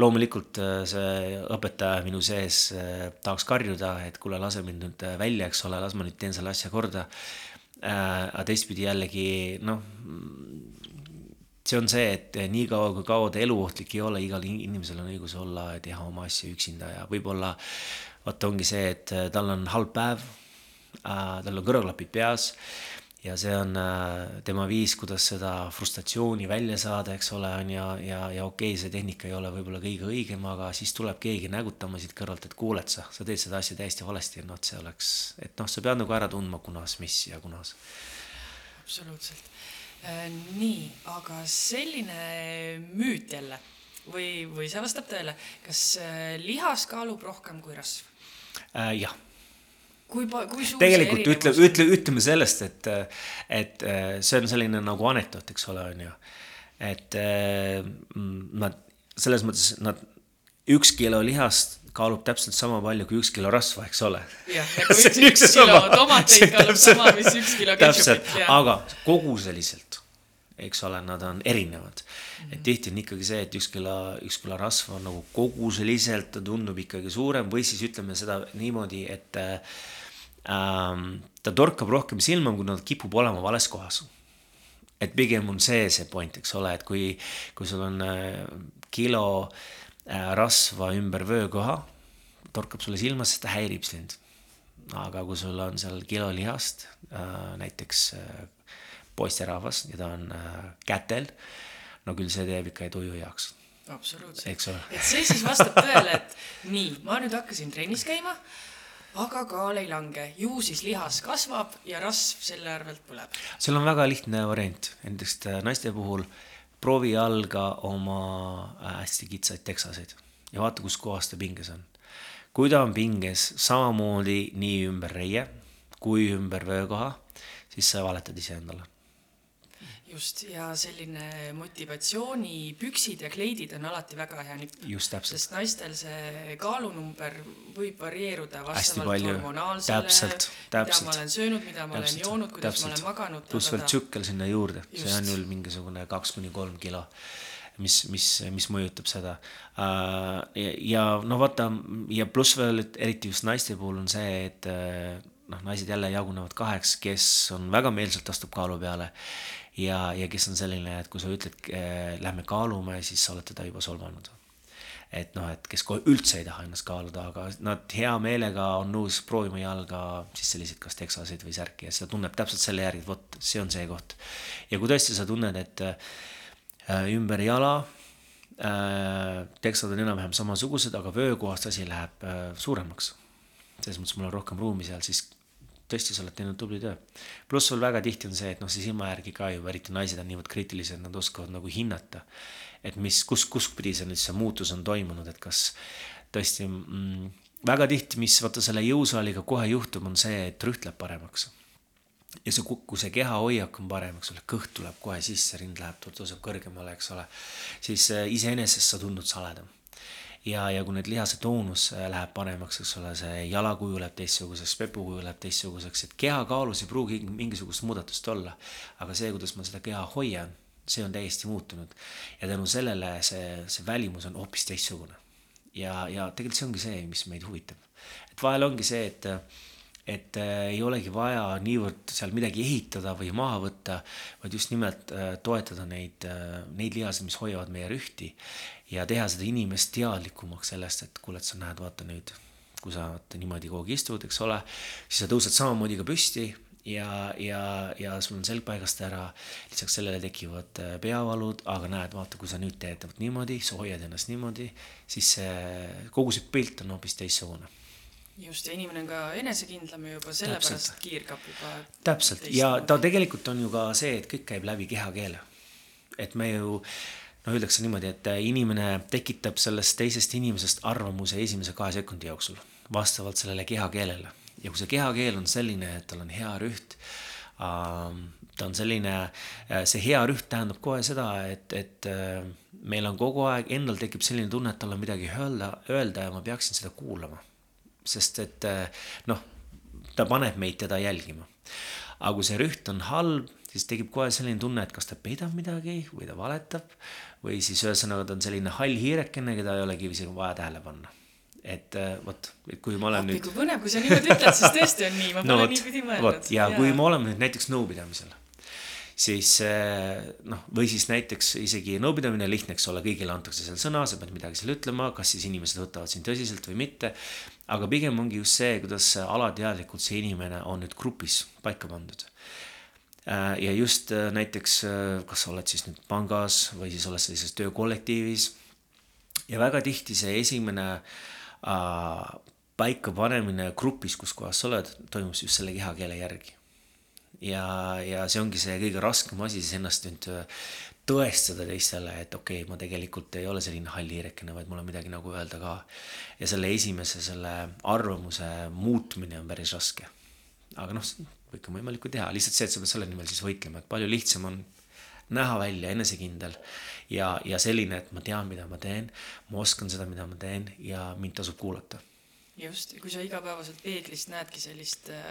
Speaker 2: loomulikult äh, see õpetaja minu sees äh, tahaks karjuda, et kuule, lase mind nüüd äh, välja, eks ole, las ma nüüd teen selle asja korda äh,. aga teistpidi jällegi noh, see on see, et niikaua kui kaua ta eluohtlik ei ole, igal inimesel on õigus olla ja teha oma asju üksinda ja võib-olla vaata, ongi see, et tal on halb päev tal on kõrvaklapid peas ja see on äh, tema viis, kuidas seda frustratsiooni välja saada, eks ole, on ja, ja, ja okei okay,, see tehnika ei ole võib-olla kõige õigem, aga siis tuleb keegi nägutama siit kõrvalt, et kuuled sa, sa teed seda asja täiesti valesti, noh, et see oleks, et noh, sa pead nagu ära tundma, kunas, mis ja kunas.
Speaker 1: absoluutselt äh,. nii, aga selline müüt jälle või, või see vastab tõele, kas äh, lihas kaalub rohkem kui rasv
Speaker 2: äh,? jah
Speaker 1: kui, kui suur
Speaker 2: tegelikult ütle, ütle, ütleme sellest, et, et see on selline nagu anekdoot, eks ole, on ju. et nad, selles mõttes nad, üks kilo lihast kaalub täpselt sama palju kui üks kilo rasva, eks ole.
Speaker 1: jah, üks, üks kilo tomateid kaalub sama, mis üks kilo ketšupit.
Speaker 2: aga koguseliselt eks ole, nad on erinevad mm. -hmm. et tihti on ikkagi see, et üks kilo, üks kilo rasva on nagu koguseliselt, ta tundub ikkagi suurem või siis ütleme seda niimoodi, et äh, ähm, ta torkab rohkem silma, kui ta kipub olema vales kohas. et pigem on see see point, eks ole, et kui, kui sul on äh, kilo äh, rasva ümber vöökoha, torkab sulle silma, sest ta häirib sind. aga kui sul on seal kilo lihast äh,, näiteks äh, poisterahvas ja ta on äh, kätel, no küll see teeb ikka tuju heaks
Speaker 1: absoluutselt, et see siis vastab tõele, et nii, ma nüüd hakkasin trennis käima aga kaal ei lange, ju siis lihas kasvab ja rasv selle arvelt põleb.
Speaker 2: seal on väga lihtne variant, näiteks äh, naiste puhul proovi jalga oma äh, hästi kitsaid teksaseid ja vaata, kus kohas ta pinges on. kui ta on pinges samamoodi nii ümber reie kui ümber vöökoha, siis sa valetad iseendale
Speaker 1: just, ja selline motivatsioonipüksid ja kleidid on alati väga hea nipp.
Speaker 2: just täpselt.
Speaker 1: sest naistel see kaalunumber võib varieeruda vastavalt hormonaalsele, mida ma olen söönud, mida ma täpselt, olen joonud, kuidas täpselt. ma olen maganud.
Speaker 2: pluss veel tsükkel sinna juurde, see on ju mingisugune kaks kuni kolm kilo mis, mis, mis mõjutab seda. Äh, ja, ja no vaata ja pluss veel, et eriti just naiste puhul on see, et äh, noh, naised jälle jagunevad kaheks, kes on väga meelsalt astub kaalu peale ja, ja kes on selline, et kui sa ütled äh,, lähme kaalume, siis sa oled teda juba solvanud. et noh, et kes kohe üldse ei taha ennast kaaluda, aga nad hea meelega on nõus proovima jalga siis selliseid kas teksaseid või särki ja seda tunneb täpselt selle järgi, et vot see on see koht. ja kui tõesti sa tunned, et äh, ümber jala äh, teksad on enam-vähem samasugused, aga vöökohast asi läheb äh, suuremaks selles mõttes mul on rohkem ruumi seal, siis tõesti, sa oled teinud tubli töö. pluss sul väga tihti on see, et noh, see silma järgi ka ju, eriti naised on niivõrd kriitilised, nad oskavad nagu hinnata. et mis, kus, kuspidi see nüüd see muutus on toimunud, et kas tõesti mm, väga tihti, mis vaata selle jõusaaliga kohe juhtub, on see, et rüht läheb paremaks. ja see, kui see kehahoiak on parem, eks ole, kõht tuleb kohe sisse, rind läheb, tõuseb kõrgemale, eks ole, siis äh, iseenesest sa tundud saledam ja, ja kui need lihase toonus äh, läheb paremaks, eks ole, see jala kuju läheb teistsuguseks, pepu kuju läheb teistsuguseks, et kehakaalus ei pruugi mingisugust muudatust olla. aga see, kuidas ma seda keha hoian, see on täiesti muutunud. ja tänu sellele see, see välimus on hoopis teistsugune. ja, ja tegelikult see ongi see, mis meid huvitab. et vahel ongi see, et et äh, ei olegi vaja niivõrd seal midagi ehitada või maha võtta, vaid just nimelt äh, toetada neid neid lihaseid, mis hoiavad meie rühti ja teha seda inimest teadlikumaks sellest, et kuule, et sa näed, vaata nüüd, kui sa niimoodi kogu aeg istud, eks ole, siis sa tõused samamoodi ka püsti ja, ja, ja sul on selg paigast ära. lisaks sellele tekivad äh, peavalud, aga näed, vaata, kui sa nüüd teed vot niimoodi, sa hoiad ennast niimoodi, siis see kogu see pilt on hoopis teistsugune
Speaker 1: just, ja inimene on ka enesekindlam juba sellepärast kiirgab juba.
Speaker 2: täpselt ja ta tegelikult on ju ka see, et kõik käib läbi kehakeele. et me ju noh, öeldakse niimoodi, et inimene tekitab sellest teisest inimesest arvamuse esimese kahe sekundi jooksul vastavalt sellele kehakeelele. ja kui see kehakeel on selline, et tal on hea rüht äh,, ta on selline, äh, see hea rüht tähendab kohe seda, et, et äh, meil on kogu aeg, endal tekib selline tunne, et tal on midagi öelda, öelda ja ma peaksin seda kuulama. sest et äh, noh, ta paneb meid teda jälgima. aga kui see rüht on halb, siis tekib kohe selline tunne, et kas ta peidab midagi või ta valetab või siis ühesõnaga ta on selline hall hiirekene, keda ei olegi isegi vaja tähele panna. et äh, vot, et kui ma olen
Speaker 1: Appi, nüüd. kui põnev, kui sa niimoodi ütled, siis tõesti on nii, ma pole no, niipidi mõelnud.
Speaker 2: ja, ja kui me oleme nüüd näiteks nõupidamisel, siis äh, noh, või siis näiteks isegi nõupidamine lihtne, eks ole, kõigile antakse seal sõna, sa pead midagi seal ütlema, kas siis inimesed võtavad sind tõsiselt või mitte. aga pigem ongi just see, kuidas alateadlikult see inimene on nüüd grupis paika pandud ja just äh, näiteks, äh, kas sa oled siis nüüd pangas või siis oled sellises töökollektiivis ja väga tihti see esimene äh, paikapanemine grupis, kus kohas sa oled, toimub just selle kehakeele järgi. ja, ja see ongi see kõige raskem asi, siis ennast nüüd tõestada teistele, et okei okay,, ma tegelikult ei ole selline halliirekene, vaid mul on midagi nagu öelda ka. ja selle esimese, selle arvamuse muutmine on päris raske. aga noh, kõike on võimalik ju teha, lihtsalt see, et sa pead selle nimel siis võitlema, et palju lihtsam on näha välja enesekindel ja, ja selline, et ma tean, mida ma teen, ma oskan seda, mida ma teen ja mind tasub kuulata.
Speaker 1: just, kui sa igapäevaselt peeglist näedki sellist äh,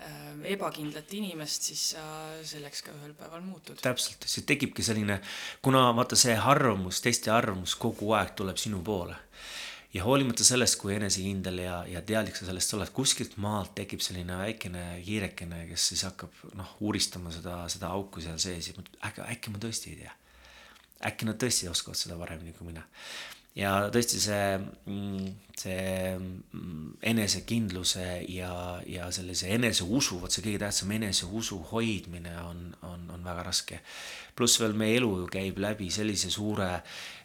Speaker 1: äh, ebakindlat inimest, siis sa selleks ka ühel päeval muutud.
Speaker 2: täpselt, see tekibki selline, kuna vaata see arvamus, teiste arvamus kogu aeg tuleb sinu poole ja hoolimata sellest, kui enesekindel ja, ja teadlik sa sellest oled, kuskilt maalt tekib selline väikene hiirekene, kes siis hakkab noh, uuristama seda, seda auku seal sees ja äkki, äkki ma tõesti ei tea. äkki nad tõesti oskavad seda paremini kui mina. ja tõesti see, mm, see mm, enesekindluse ja, ja sellise eneseusu, vot see kõige tähtsam, eneseusu hoidmine on, on, on väga raske. pluss veel meie elu ju käib läbi sellise suure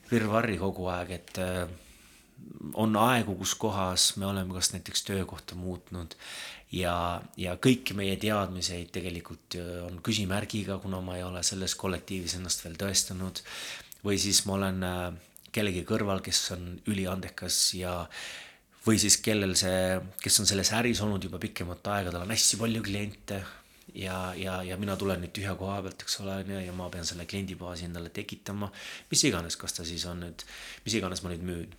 Speaker 2: virvarri kogu aeg, et on aegu, kus kohas me oleme kas näiteks töökohta muutnud ja, ja kõiki meie teadmiseid tegelikult äh, on küsimärgiga, kuna ma ei ole selles kollektiivis ennast veel tõestanud. või siis ma olen äh, kellegi kõrval, kes on üliandekas ja või siis kellel see, kes on selles äris olnud juba pikemat aega, tal on hästi palju kliente ja, ja, ja mina tulen nüüd tühja koha pealt, eks ole, on ju, ja ma pean selle kliendibaasi endale tekitama, mis iganes, kas ta siis on nüüd, mis iganes ma nüüd müün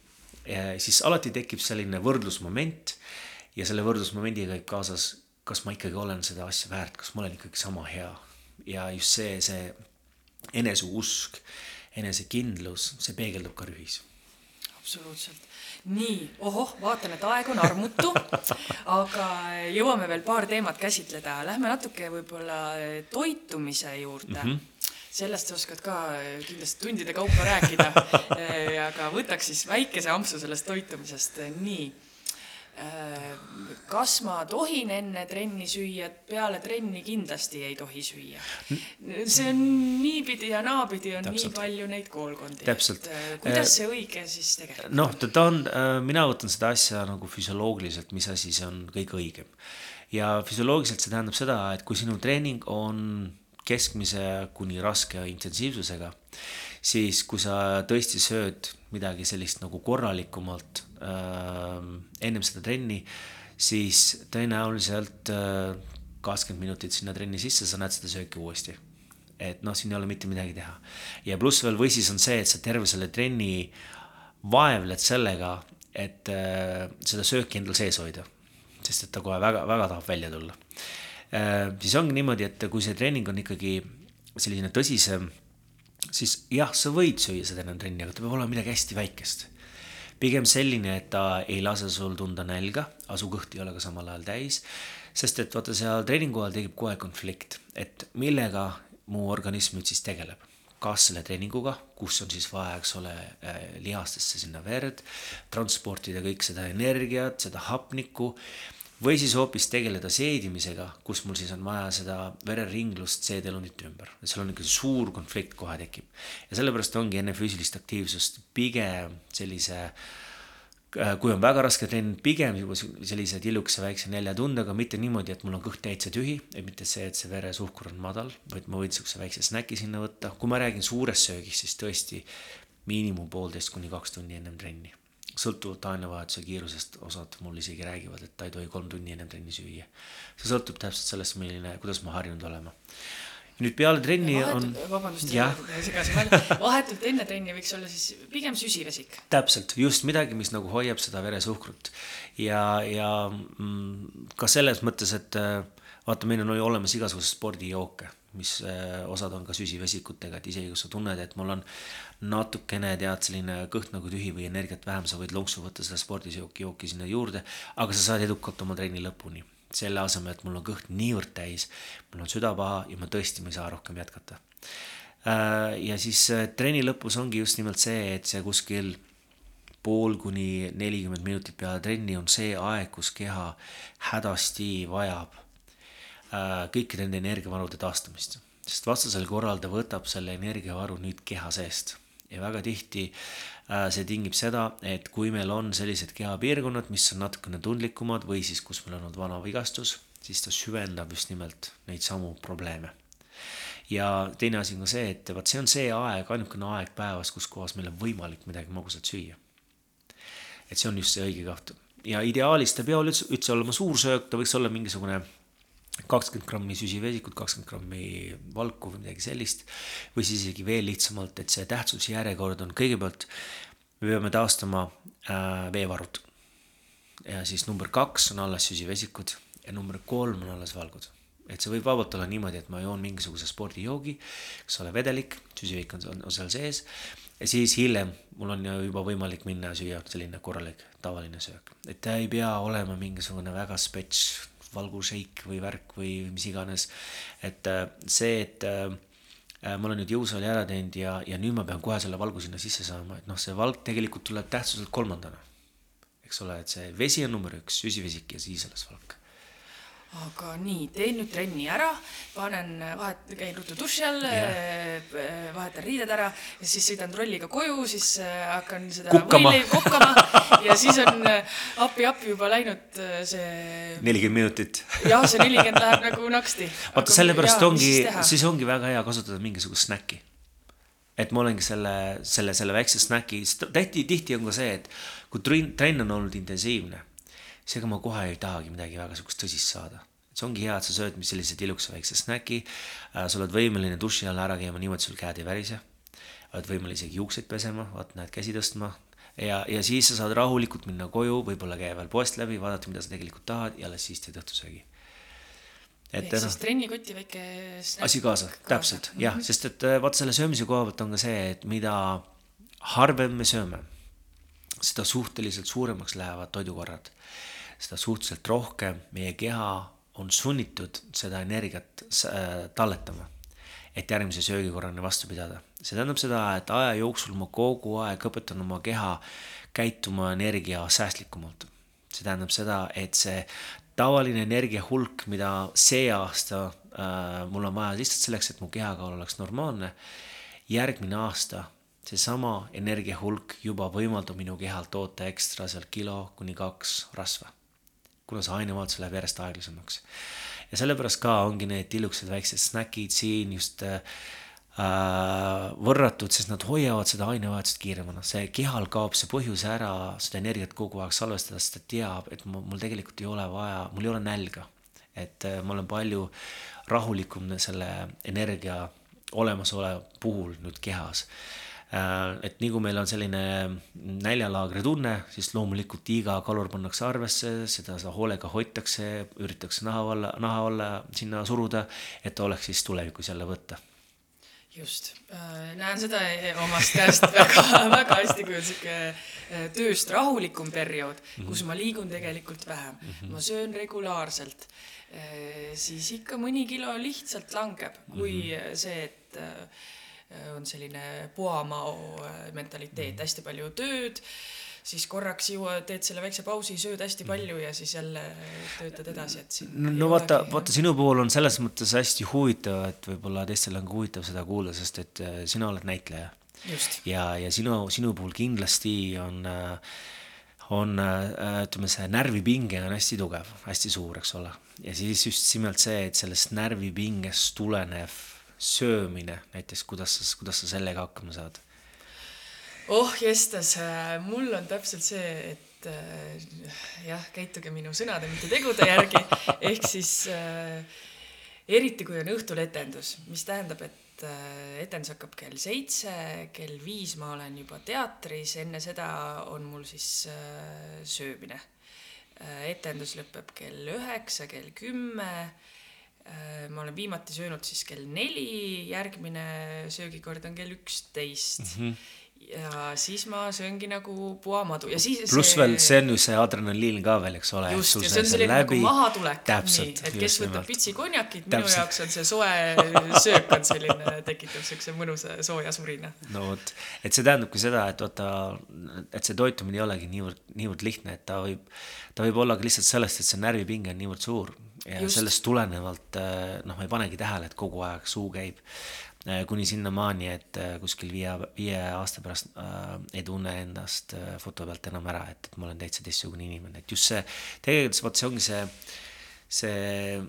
Speaker 2: siis alati tekib selline võrdlusmoment ja selle võrdlusmomendiga käib kaasas, kas ma ikkagi olen seda asja väärt, kas ma olen ikkagi sama hea. ja just see, see eneseusk, enesekindlus, see peegeldub ka rühis.
Speaker 1: absoluutselt. nii, ohoh, vaatan, et aeg on armutu, aga jõuame veel paar teemat käsitleda, lähme natuke võib-olla toitumise juurde mm. -hmm sellest sa oskad ka eh, kindlasti tundide kaupa rääkida eh, aga võtaks siis väikese ampsu sellest toitumisest, eh, nii. kas ma tohin enne trenni süüa, peale trenni kindlasti ei tohi süüa? see on niipidi ja naapidi on Täpselt. nii palju neid koolkondi. kuidas see õige siis tegelikult
Speaker 2: noh, ta on, mina võtan seda asja nagu füsioloogiliselt, mis asi see on kõige õigem. ja füsioloogiliselt see tähendab seda, et kui sinu treening on keskmise kuni raske intensiivsusega, siis kui sa tõesti sööd midagi sellist nagu korralikumalt äh, ennem seda trenni, siis tõenäoliselt äh, kakskümmend äh, minutit sinna trenni sisse, sa näed seda sööki uuesti. et noh, siin ei ole mitte midagi teha. ja pluss veel või siis on see, et sa terve selle trenni vaevled sellega, et äh, seda sööki endal sees hoida. sest et ta kohe väga, väga tahab välja tulla siis ongi niimoodi, et kui see treening on ikkagi selline tõsisem, siis jah, sa võid süüa seda enne trenni, aga ta peab olema midagi hästi väikest. pigem selline, et ta ei lase sul tunda nälga, aga su kõht ei ole ka samal ajal täis. sest et vaata, seal treeningu ajal tekib kohe konflikt, et millega mu organism nüüd siis tegeleb kas selle treeninguga, kus on siis vaja, eks ole, äh, lihastesse sinna verd, transportida kõik seda energiat, seda hapnikku või siis hoopis tegeleda seedimisega, kus mul siis on vaja seda vereringlust seedelundite ümber, seal on niisugune suur konflikt kohe tekib. ja sellepärast ongi enne füüsilist aktiivsust pigem sellise äh, kui on väga raske trenn, pigem sellise tillukese väikse neljatundega, mitte niimoodi, et mul on kõht täitsa tühi, et mitte see, et see veresuhkur on madal, vaid ma võin niisuguse väikse snäki sinna võtta. kui ma räägin suurest söögist, siis tõesti miinimum poolteist kuni kaks tundi ennem trenni sõltuvalt ainevahetuse kiirusest, osad mul isegi räägivad, et ta ei tohi kolm tunni ennem trenni süüa. see sõltub täpselt sellest, milline, kuidas ma harjunud olema. nüüd peale trenni vahetult,
Speaker 1: on. vabandust, segasin vahele, vahetult enne trenni võiks olla siis pigem süsivesik.
Speaker 2: täpselt, just midagi, mis nagu hoiab seda veresuhkrut ja, ja mm, ka selles mõttes, et äh, vaata, meil on olemas igasuguseid spordijooke mis äh, osad on ka süsivesikutega, et isegi kui sa tunned, et mul on natukene tead selline kõht nagu tühi või energiat vähem, sa võid lonksu võtta seda spordisjooki, jooki sinna juurde, aga sa saad edukalt oma trenni lõpuni. selle asemel, et mul on kõht niivõrd täis, mul on süda paha ja ma tõesti, ma ei saa rohkem jätkata. Äh, ja siis äh, trenni lõpus ongi just nimelt see, et see kuskil pool kuni nelikümmend minutit peale trenni on see aeg, kus keha hädasti vajab kõikide nende energiavarude taastamist. sest vastasel korral ta võtab selle energiavaru nüüd keha seest ja väga tihti äh, see tingib seda, et kui meil on sellised kehapiirkonnad, mis on natukene tundlikumad või siis, kus meil on olnud vana vigastus, siis ta süvendab just nimelt neid samu probleeme ja teine asi on ka see, et vot see on see aeg, ainukene aeg päevas, kus kohas meil on võimalik midagi magusat süüa. et see on just see õige koht ja ideaalis ta ei pea üldse, üldse olema suursöök, ta võiks olla mingisugune kakskümmend grammi süsivesikut, kakskümmend grammi valku või midagi sellist. või siis isegi veel lihtsamalt, et see tähtsusjärjekord on kõigepealt, me peame taastama äh, veevarud. ja siis number kaks on alles süsivesikud ja number kolm on alles valgud et see võib vabalt olla niimoodi, et ma joon mingisuguse spordijoogi, eks ole, vedelik, süsivik on, on, on seal sees. ja siis hiljem mul on juba võimalik minna ja süüa selline korralik tavaline söök, et ta ei pea olema mingisugune väga spets valgušeik või värk või mis iganes. et äh, see, et äh, äh, ma olen nüüd jõusaali ära teinud ja, ja nüüd ma pean kohe selle valgu sinna sisse saama, et noh, see valk tegelikult tuleb tähtsuselt kolmandana. eks ole, et see vesi on number üks, süsivesik ja siis alles valk
Speaker 1: aga nii, teen nüüd trenni ära, panen, vahet-, käin ruttu duši all yeah., vahetan riided ära ja siis sõidan trolliga koju, siis äh, hakkan seda võileiva kokkama ja siis on appi-appi juba läinud see.
Speaker 2: nelikümmend minutit.
Speaker 1: jah, see nelikümmend läheb nagu naksti.
Speaker 2: vaata, sellepärast ongi, siis ongi väga hea kasutada mingisugust snäkki. et ma olengi selle, selle, selle väikse snäki, tihti, tihti on ka see, et kui trenn, trenn on olnud intensiivne seega ma kohe ei tahagi midagi väga sihukest tõsist saada. see ongi hea, et sa sööd sellise tiluka väikse snäki äh,, sa oled võimeline duši all ära käima niimoodi, sul käed ei värise. oled võimeline isegi juukseid pesema, vaat näed käsi tõstma ja, ja siis sa saad rahulikult minna koju, võib-olla käia veel poest läbi, vaadata, mida sa tegelikult tahad ja alles siis teed õhtusöögi
Speaker 1: et ehk siis trennikoti väike
Speaker 2: asi kaasa, täpselt mm -hmm. jah, sest et äh, vaata selle söömise koha pealt on ka see, et mida harvem me sööme, seda suhteliselt suuremaks lähevad toidukorrad seda suhteliselt rohkem meie keha on sunnitud seda energiat äh, talletama, et järgmise söögikorrani vastu pidada. see tähendab seda, et aja jooksul ma kogu aeg õpetan oma keha käituma energiasäästlikumalt. see tähendab seda, et see tavaline energia hulk, mida see aasta äh, mul on vaja lihtsalt selleks, et mu kehakaal oleks normaalne, järgmine aasta seesama energia hulk juba võimaldab minu kehal toota ekstra seal kilo kuni kaks rasva kuna see ainevahetus läheb järjest aeglasemaks. ja sellepärast ka ongi need tillukesed väiksed snäkid siin just äh, võrratud, sest nad hoiavad seda ainevahetust kiiremana, see kehal kaob see põhjus ära seda energiat kogu aeg salvestada, sest ta teab, et mul tegelikult ei ole vaja, mul ei ole nälga. et äh, ma olen palju rahulikum selle energia olemasoleva puhul nüüd kehas et nii kui meil on selline näljalaagri tunne, siis loomulikult iga kalur pannakse arvesse, seda, seda hoolega hoitakse, üritatakse naha alla, naha alla sinna suruda, et ta oleks siis tulevikus jälle võtta
Speaker 1: just, äh, näen seda omast käest väga, väga hästi, kui on sihuke äh, tööst rahulikum periood, kus mhm. ma liigun tegelikult vähem -hmm. ma söön regulaarselt, siis ikka mõni kilo lihtsalt langeb, kui -hmm. see, et Äh, on selline puamao äh, mentaliteet, mm. hästi palju tööd, siis korraks jõua, teed selle väikse pausi, sööd hästi mm. palju ja siis jälle töötad edasi, et siin
Speaker 2: no, no vaata, vaata sinu puhul on selles mõttes hästi huvitav, et võib-olla teistel on ka huvitav seda kuulda, sest et äh, sina oled näitleja. ja, ja sinu, sinu puhul kindlasti on on ütleme, see närvipinge on hästi tugev, hästi suur, eks ole. ja siis just nimelt see, et sellest närvipingest tulenev söömine näiteks, kuidas sa, kuidas sa sellega hakkama saad?
Speaker 1: oh jestas, äh, mul on täpselt see, et äh, jah, käituge minu sõnade, mitte tegude järgi, ehk siis äh, eriti kui on õhtul etendus, mis tähendab, et äh, etendus hakkab kell seitse, kell viis ma olen juba teatris, enne seda on mul siis äh, söömine äh,. etendus lõpeb kell üheksa, kell kümme ma olen viimati söönud siis kell neli, järgmine söögikord on kell üksteist mm. -hmm ja siis ma sööngi nagu puamadu ja siis.
Speaker 2: pluss see... veel, see on ju see adrenaliin ka veel, eks ole.
Speaker 1: just, ja see on selline läbi... nagu mahatulek. nii, et kes võtab pitsi konjakit, minu jaoks on see soe söök on selline, tekitab siukse mõnusa sooja surina.
Speaker 2: no vot, et see tähendabki seda, et vaata, et see toitumine ei olegi niivõrd, niivõrd lihtne, et ta võib, ta võib olla ka lihtsalt sellest, et see närvipinge on niivõrd suur ja Just. sellest tulenevalt noh, ma ei panegi tähele, et kogu aeg suu käib Äh, kuni sinnamaani, et äh, kuskil viie, viie aasta pärast äh, ei tunne endast äh, foto pealt enam ära, et, et ma olen täitsa teistsugune inimene, et just see, tegelikult vot see ongi see, see,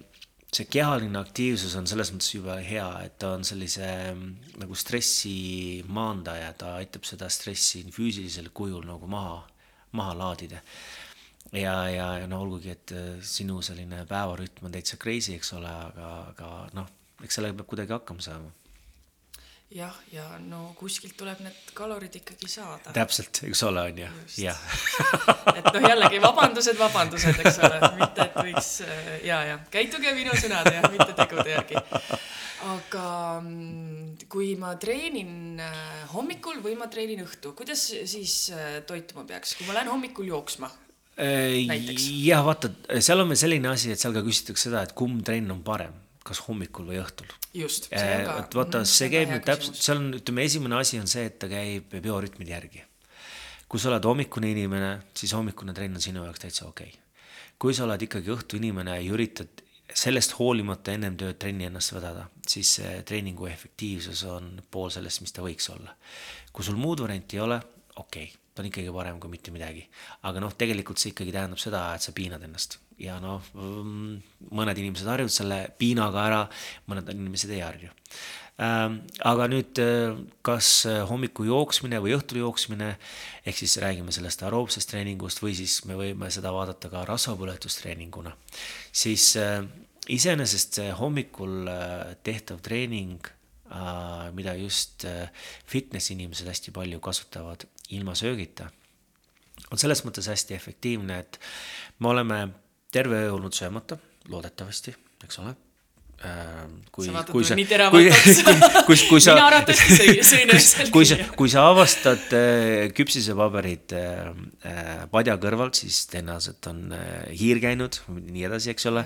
Speaker 2: see kehaline aktiivsus on selles mõttes jube hea, et ta on sellise mm, nagu stressi maandaja, ta aitab seda stressi füüsilisel kujul nagu maha, maha laadida ja, ja, ja no olgugi, et äh, sinu selline päevarütm on täitsa crazy, eks ole, aga, aga noh, eks sellega peab kuidagi hakkama saama
Speaker 1: jah, ja no kuskilt tuleb need kalorid ikkagi saada.
Speaker 2: täpselt, eks ole, on ju, jah.
Speaker 1: et noh, jällegi vabandused, vabandused, eks ole, mitte et võiks äh, ja, ja käituge minu sõnade ja mitte tegude järgi. aga mm, kui ma treenin äh, hommikul või ma treenin õhtu, kuidas siis toituma peaks, kui ma lähen hommikul jooksma?
Speaker 2: Jah, vaata, seal on veel selline asi, et seal ka küsitakse seda, et kumb trenn on parem kas hommikul või õhtul.
Speaker 1: just,
Speaker 2: ka. et vaata, see käib nüüd täpselt, seal on, ütleme, esimene asi on see, et ta käib biorütmide järgi. kui sa oled hommikune inimene, siis hommikune trenn on sinu jaoks täitsa okei okay.. kui sa oled ikkagi õhtu inimene ja üritad sellest hoolimata ennem tööd trenni ennast vedada, siis treeningu efektiivsus on pool sellest, mis ta võiks olla. kui sul muud varianti ei ole, okei okay ta on ikkagi parem kui mitte midagi. aga noh, tegelikult see ikkagi tähendab seda, et sa piinad ennast ja noh, mm, mõned inimesed harjuvad selle piinaga ära, mõned inimesed ei harju. Ähm, aga nüüd, äh, kas hommiku jooksmine või õhtul jooksmine, ehk siis räägime sellest aeroobsest treeningust või siis me võime seda vaadata ka rasvapõletustreeninguna, siis äh, iseenesest see hommikul äh, tehtav treening mida just fitness inimesed hästi palju kasutavad ilma söögita, on selles mõttes hästi efektiivne, et me oleme terve öö olnud söömata, loodetavasti, eks ole.
Speaker 1: Kui, kui sa, kui,
Speaker 2: kui, kui sa, kui
Speaker 1: sa,
Speaker 2: kui sa avastad äh, küpsisepaberid äh, äh, padja kõrvalt, siis tõenäoliselt on hiir käinud, nii edasi, eks ole.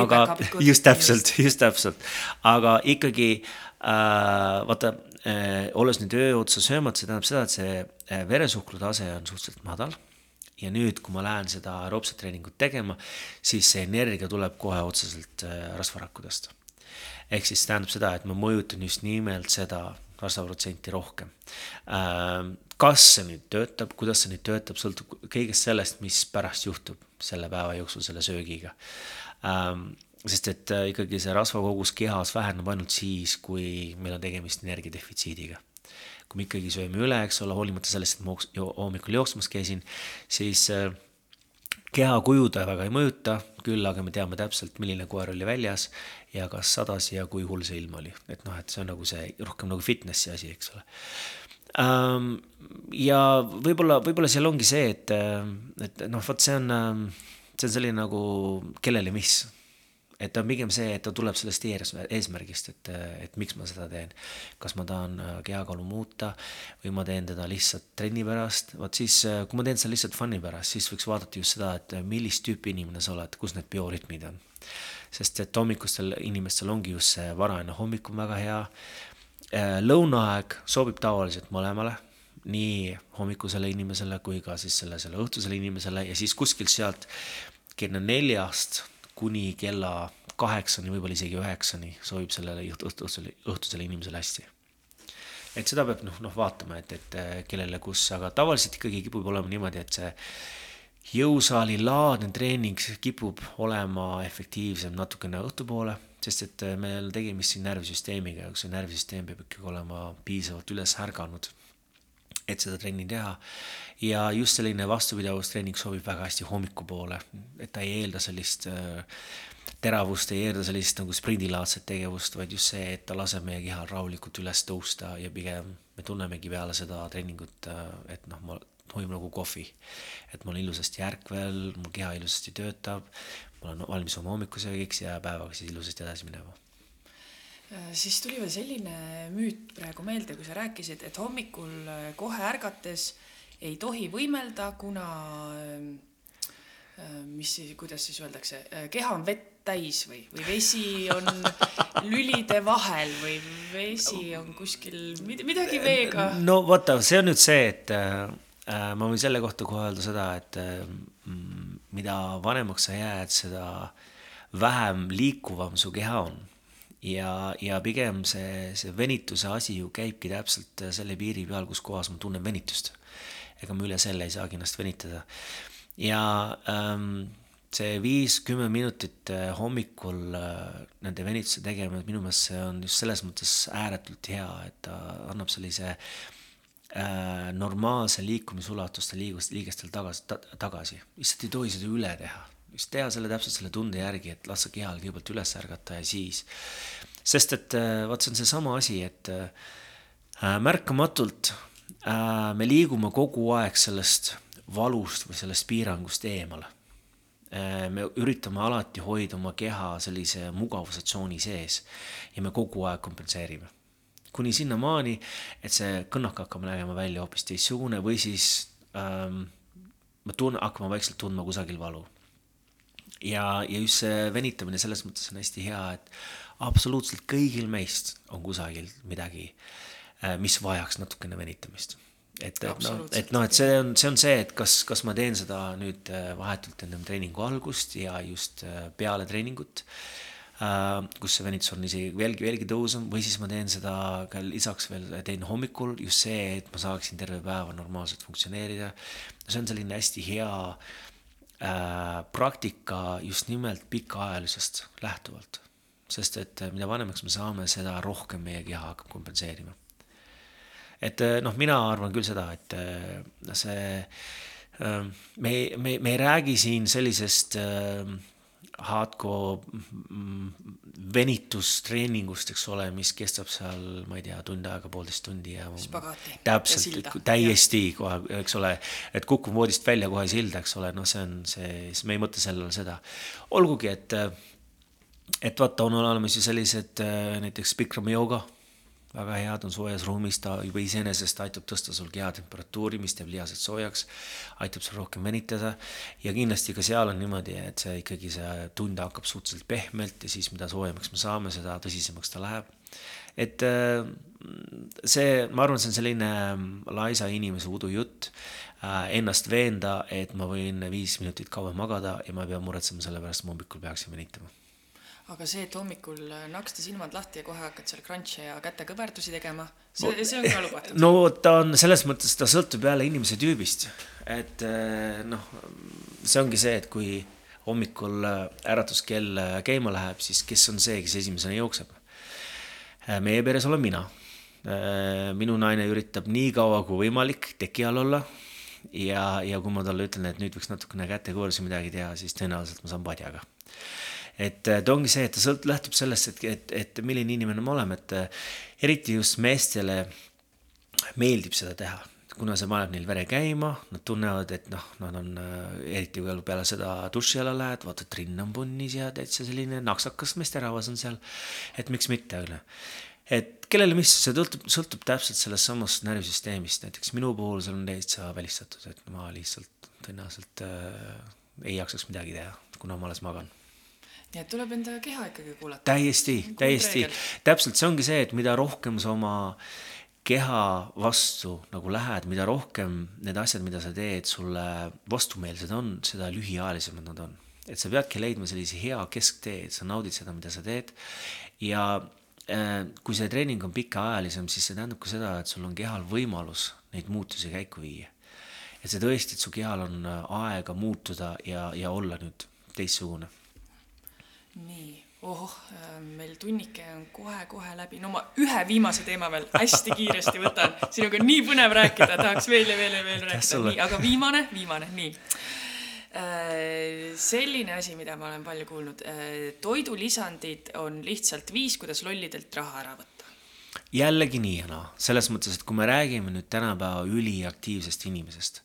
Speaker 2: aga just täpselt, just täpselt, aga ikkagi vaata, olles nüüd öö otsa söömata, see tähendab seda, et see veresuhkru tase on suhteliselt madal ja nüüd, kui ma lähen seda aeroobset treeningut tegema, siis see energia tuleb kohe otseselt äh, rasvarakkudest. ehk siis tähendab seda, et ma mõjutan just nimelt seda rasvaprotsenti rohkem. Ähm, kas see nüüd töötab, kuidas see nüüd töötab, sõltub kõigest sellest, mis pärast juhtub selle päeva jooksul selle söögiga. Ähm, sest et äh, ikkagi see rasvakogus kehas väheneb ainult siis, kui meil on tegemist energiadefitsiidiga. Kui me ikkagi sööme üle, eks ole, hoolimata sellest, et ma hommikul jooksmas käisin, siis äh, kehakuju ta väga ei mõjuta, küll aga me teame täpselt, milline koer oli väljas ja kas sadas ja kui hull see ilm oli, et noh, et see on nagu see rohkem nagu fitnessi asi, eks ole. Ähm, ja võib-olla, võib-olla seal ongi see, et, äh, et noh, vot see on, äh, see on selline nagu kellele mis, et ta on pigem see, et ta tuleb sellest eesmärgist, et, et miks ma seda teen. kas ma tahan äh, kehakaalu muuta või ma teen teda lihtsalt trenni pärast, vot siis, äh, kui ma teen seda lihtsalt fun'i pärast, siis võiks vaadata just seda, et millist tüüpi inimene sa oled, kus need biorütmid on. sest et hommikustel inimestel ongi just see varajane hommik on väga hea. Äh, lõunaaeg sobib tavaliselt mõlemale nii hommikusele inimesele kui ka siis selle, selle õhtusele inimesele ja siis kuskilt sealt kella neljast kuni kella kaheksani, võib-olla isegi üheksani sobib sellele õhtusele, õhtusele inimesele hästi. et seda peab noh, noh vaatama, et, et äh, kellele kus, aga tavaliselt ikkagi kipub olema niimoodi, et see jõusaali laadne treening kipub olema efektiivsem natukene õhtupoole, sest et äh, meil on tegemist siin närvisüsteemiga see närvisüsteem peab ikkagi olema piisavalt üles ärganud, et seda trenni teha ja just selline vastupidavustreening sobib väga hästi hommikupoole, et ta ei eelda sellist äh, teravust, ei eelda sellist nagu sprindilaadset tegevust, vaid just see, et ta laseb meie kehal rahulikult üles tõusta ja pigem me tunnemegi peale seda treeningut, äh, et noh, ma hoian nagu kohvi. et olen ilusasti ärkvel, mu keha ilusasti töötab, ma olen valmis oma hommikusöögiks ja päevaga siis ilusasti edasi minema
Speaker 1: äh, siis tuli veel selline müüt praegu meelde, kui sa rääkisid, et hommikul kohe ärgates ei tohi võimelda, kuna ähm, äh, mis siis, kuidas siis öeldakse, äh, keha on vett täis või, või vesi on lülide vahel või vesi on kuskil midagi veega.
Speaker 2: no vaata, see on nüüd see, et äh, äh, ma võin selle kohta kohe öelda seda, et äh, mida vanemaks sa jääd, seda vähem liikuvam su keha on. ja, ja pigem see, see venituse asi ju käibki täpselt selle piiri peal, kus kohas ma tunnen venitust. Ega ma üle selle ei saagi ennast venitada. ja ähm, see viis-kümme minutit äh, hommikul äh, nende venituste tegemine, minu meelest see on just selles mõttes ääretult hea, et ta annab sellise äh, normaalse liikumisulatuste liigust, liigestel tagasi ta,, tagasi. lihtsalt ei tohi seda üle teha. just teha selle täpselt selle tunde järgi, et lasta kehal kõigepealt üles ärgata ja siis. sest et äh, vot see on seesama asi, et äh, märkamatult me liigume kogu aeg sellest valust või sellest piirangust eemale Äh, me üritame alati hoida oma keha sellise mugavuse tsooni sees ja me kogu aeg kompenseerime. kuni sinnamaani, et see kõnnak hakkab nägema välja hoopis teistsugune või siis ähm, me tun-, hakkame vaikselt tundma kusagil valu. ja, ja just see venitamine selles mõttes on hästi hea, et absoluutselt kõigil meist on kusagil midagi, äh, mis vajaks natukene venitamist. Et, et noh, et noh, et see on, see on see, et kas, kas ma teen seda nüüd äh, vahetult enne treeningu algust ja just äh, peale treeningut äh,, kus see venitus on isegi veelgi, veelgi tõusvam või siis ma teen seda ka lisaks veel, teen hommikul just see, et ma saaksin terve päeva normaalselt funktsioneerida. see on selline hästi hea äh, praktika just nimelt pikaajalisest lähtuvalt, sest et mida vanemaks me saame, seda rohkem meie keha hakkab kompenseerima et eh, noh, mina arvan küll seda, et eh, see, eh, me, me, me ei räägi siin sellisest hardcore mm, venitustreeningust, eks ole, mis kestab seal, ma ei tea, tund aega, poolteist tundi ja. täpselt, täiesti kohe, eks ole, et kukun voodist välja kohe silda, eks ole, noh, see on see, siis me ei mõtle sellele seda. olgugi, et, et vaata, on olemas ju sellised näiteks Bikram jooga väga head on soojas ruumis, ta juba iseenesest aitab tõsta sul keha temperatuuri, mis teeb lihased soojaks, aitab sul rohkem venitada. Ja kindlasti ka seal on niimoodi, et see ikkagi see tund hakkab suhteliselt pehmelt ja siis mida soojemaks me saame, seda tõsisemaks ta läheb. et äh, see, ma arvan, see on selline laisa inimese udujutt, äh, ennast veenda, et ma võin viis minutit kauem magada ja ma ei pea muretsema selle pärast, et ma hommikul peaksin venitama
Speaker 1: aga see, et hommikul äh, naksti silmad lahti ja kohe hakkad seal crunch'e ja kätekõverdusi tegema, see, see on ka lubatud?
Speaker 2: no ta on selles mõttes, ta sõltub jälle inimese tüübist, et äh, noh, see ongi see, et kui hommikul äh, äratuskell käima läheb, siis kes on see, kes esimesena jookseb? meie peres olen mina. minu naine üritab nii kaua kui võimalik teki all olla ja, ja kui ma talle ütlen, et nüüd võiks natukene kätekõverdusi midagi teha, siis tõenäoliselt ma saan padjaga et ta ongi see, et ta sõlt-, lähtub sellest, et, et, et milline inimene me oleme, et eriti just meestele meeldib seda teha kuna see paneb neil vere käima, nad tunnevad, et noh, nad on eriti kui peale seda duši alla lähed, vaatad, rinn on punnis ja täitsa selline naksakas meesterahvas on seal. et miks mitte, onju. et kellele mis, see sõltub, sõltub täpselt sellest samast närvisüsteemist, näiteks minu puhul see on täitsa välistatud, et ma lihtsalt tõenäoliselt äh, ei jaksaks midagi teha, kuna ma alles magan
Speaker 1: nii et tuleb enda keha ikkagi kuulata.
Speaker 2: täiesti, täiesti, täpselt see ongi see, et mida rohkem sa oma keha vastu nagu lähed, mida rohkem need asjad, mida sa teed, sulle vastumeelsed on, seda lühiajalisemad nad on. et sa peadki leidma sellise hea kesktee, et sa naudid seda, mida sa teed. ja äh, kui see treening on pikaajalisem, siis see tähendab ka seda, et sul on kehal võimalus neid muutusi käiku viia. et see tõesti, et su kehal on äh, aega muutuda ja, ja olla nüüd teistsugune
Speaker 1: oh, meil tunnike on kohe-kohe läbi, no ma ühe viimase teema veel hästi kiiresti võtan, sinuga on nii põnev rääkida, tahaks veel ja veel ja veel rääkida, nii, aga viimane, viimane, nii. Äh, selline asi, mida ma olen palju kuulnud, äh, toidulisandid on lihtsalt viis, kuidas lollidelt raha ära võtta.
Speaker 2: jällegi nii ja naa, selles mõttes, et kui me räägime nüüd tänapäeva üliaktiivsest inimesest,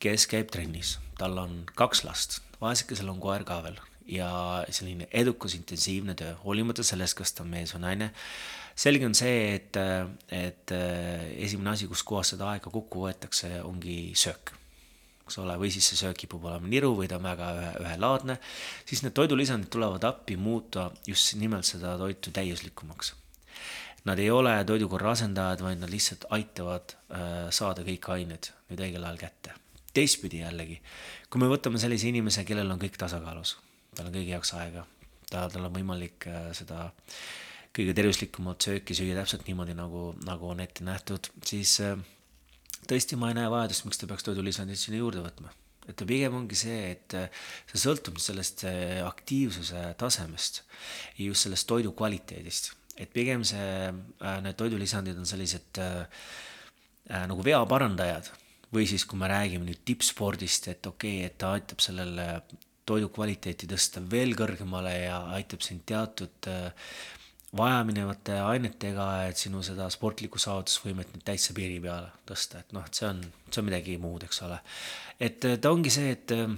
Speaker 2: kes käib trennis, tal on kaks last, vaesekesel on koer ka veel ja selline edukas, intensiivne töö, hoolimata sellest, kas ta on mees või naine. selge on see, et, et esimene asi, kuskohast seda aega kokku võetakse, ongi söök eks ole, või siis see söök kipub olema niru või ta on väga ühe, ühelaadne, siis need toidulisandid tulevad appi muuta just nimelt seda toitu täiuslikumaks. Nad ei ole toidukorra asendajad, vaid nad lihtsalt aitavad äh, saada kõik ained nüüd õigel ajal kätte. teistpidi jällegi, kui me võtame sellise inimese, kellel on kõik tasakaalus, tal on kõige jaoks aega. ta, tal on võimalik äh, seda kõige tervislikumat sööki süüa täpselt niimoodi, nagu, nagu on ette nähtud, siis äh, tõesti ma ei näe vajadust, miks ta peaks toidulisandit sinna juurde võtma. et ta pigem ongi see, et äh, see sõltub sellest aktiivsuse tasemest ja just sellest toidu kvaliteedist. et pigem see, need toidulisandid on sellised äh, nagu veaparandajad või siis, kui me räägime nüüd tippspordist, et okei okay,, et ta aitab sellele toidu kvaliteeti tõsta veel kõrgemale ja aitab sind teatud äh, vajaminevate ainetega, et sinu seda sportlikku saavutusvõimet nüüd täitsa piiri peale tõsta, et noh, et see on, see on midagi muud, eks ole. et äh, ta ongi see, et äh,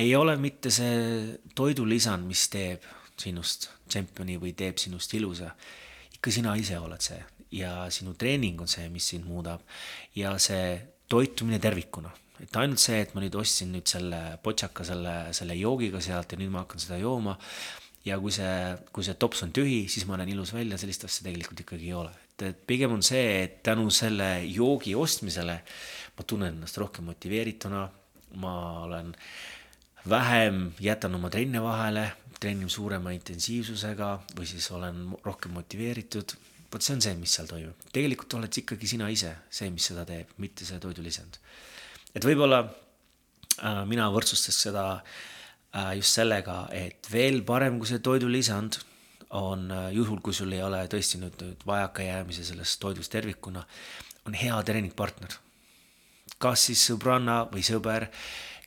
Speaker 2: ei ole mitte see toidulisand, mis teeb sinust tšempioni või teeb sinust ilusa. ikka sina ise oled see ja sinu treening on see, mis sind muudab ja see toitumine tervikuna. Et ainult see, et ma nüüd ostsin nüüd selle potšaka selle, selle joogiga sealt ja nüüd ma hakkan seda jooma. ja kui see, kui see tops on tühi, siis ma näen ilus välja, sellist asja tegelikult ikkagi ei ole. et, et pigem on see, et tänu selle joogi ostmisele ma tunnen ennast rohkem motiveerituna, ma olen vähem jätan oma trenne vahele, treenin suurema intensiivsusega või siis olen rohkem motiveeritud vot see on see, mis seal toimub. tegelikult oled ikkagi sina ise see, mis seda teeb, mitte see toidulisand. Et võib-olla äh, mina võrdsustaks seda äh, just sellega, et veel parem kui see toidulisand on äh, juhul, kui sul ei ole tõesti nüüd, nüüd vajakajäämise sellest toidust tervikuna, on hea treeningpartner. kas siis sõbranna või sõber,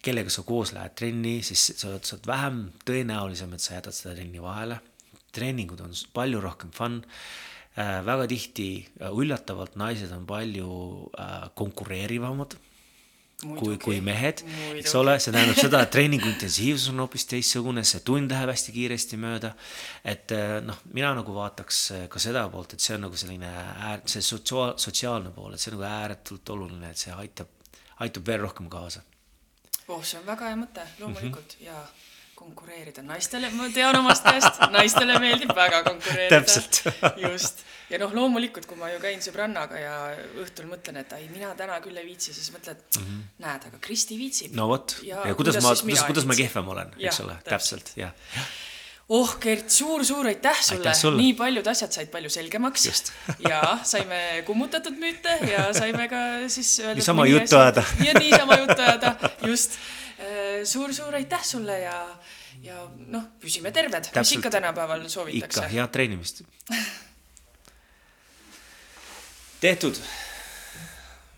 Speaker 2: kellega sa koos lähed trenni, siis sa oled, sa oled vähem tõenäolisem, et sa jätad seda trenni vahele. treeningud on palju rohkem fun Äh, väga tihti äh, üllatavalt naised on palju äh, konkureerivamad kui, kui mehed, eks ole, see tähendab seda, et treeningu intensiivsus on hoopis teistsugune, see tund läheb hästi kiiresti mööda. et noh, mina nagu vaataks ka seda poolt, et see on nagu selline äär-, see sotsiaal, sotsiaalne pool, et see on nagu ääretult oluline, et see aitab, aitab veel rohkem kaasa.
Speaker 1: oh, see on väga hea mõte, loomulikult mm -hmm. ja konkureerida naistele, ma tean omast käest, naistele meeldib väga konkureerida. just. ja noh, loomulikult, kui ma ju käin sõbrannaga ja õhtul mõtlen, et ai, mina täna küll ei viitsi, siis mõtled mm, -hmm. näed, aga Kristi viitsib.
Speaker 2: no vot, ja, ja kuidas, kuidas ma, kuidas, kuidas ma kehvem olen, eks ole, täpselt, jah.
Speaker 1: Oh Gert suur,, suur-suur aitäh sulle, sulle., nii paljud asjad said palju selgemaks. Ja saime kummutatud müüte ja saime ka siis
Speaker 2: niisama juttu ajada.
Speaker 1: ja niisama juttu ajada, just suur-suur aitäh sulle ja, ja noh, püsime terved, mis ikka tänapäeval soovitakse.
Speaker 2: ikka, head treenimist. Tehtud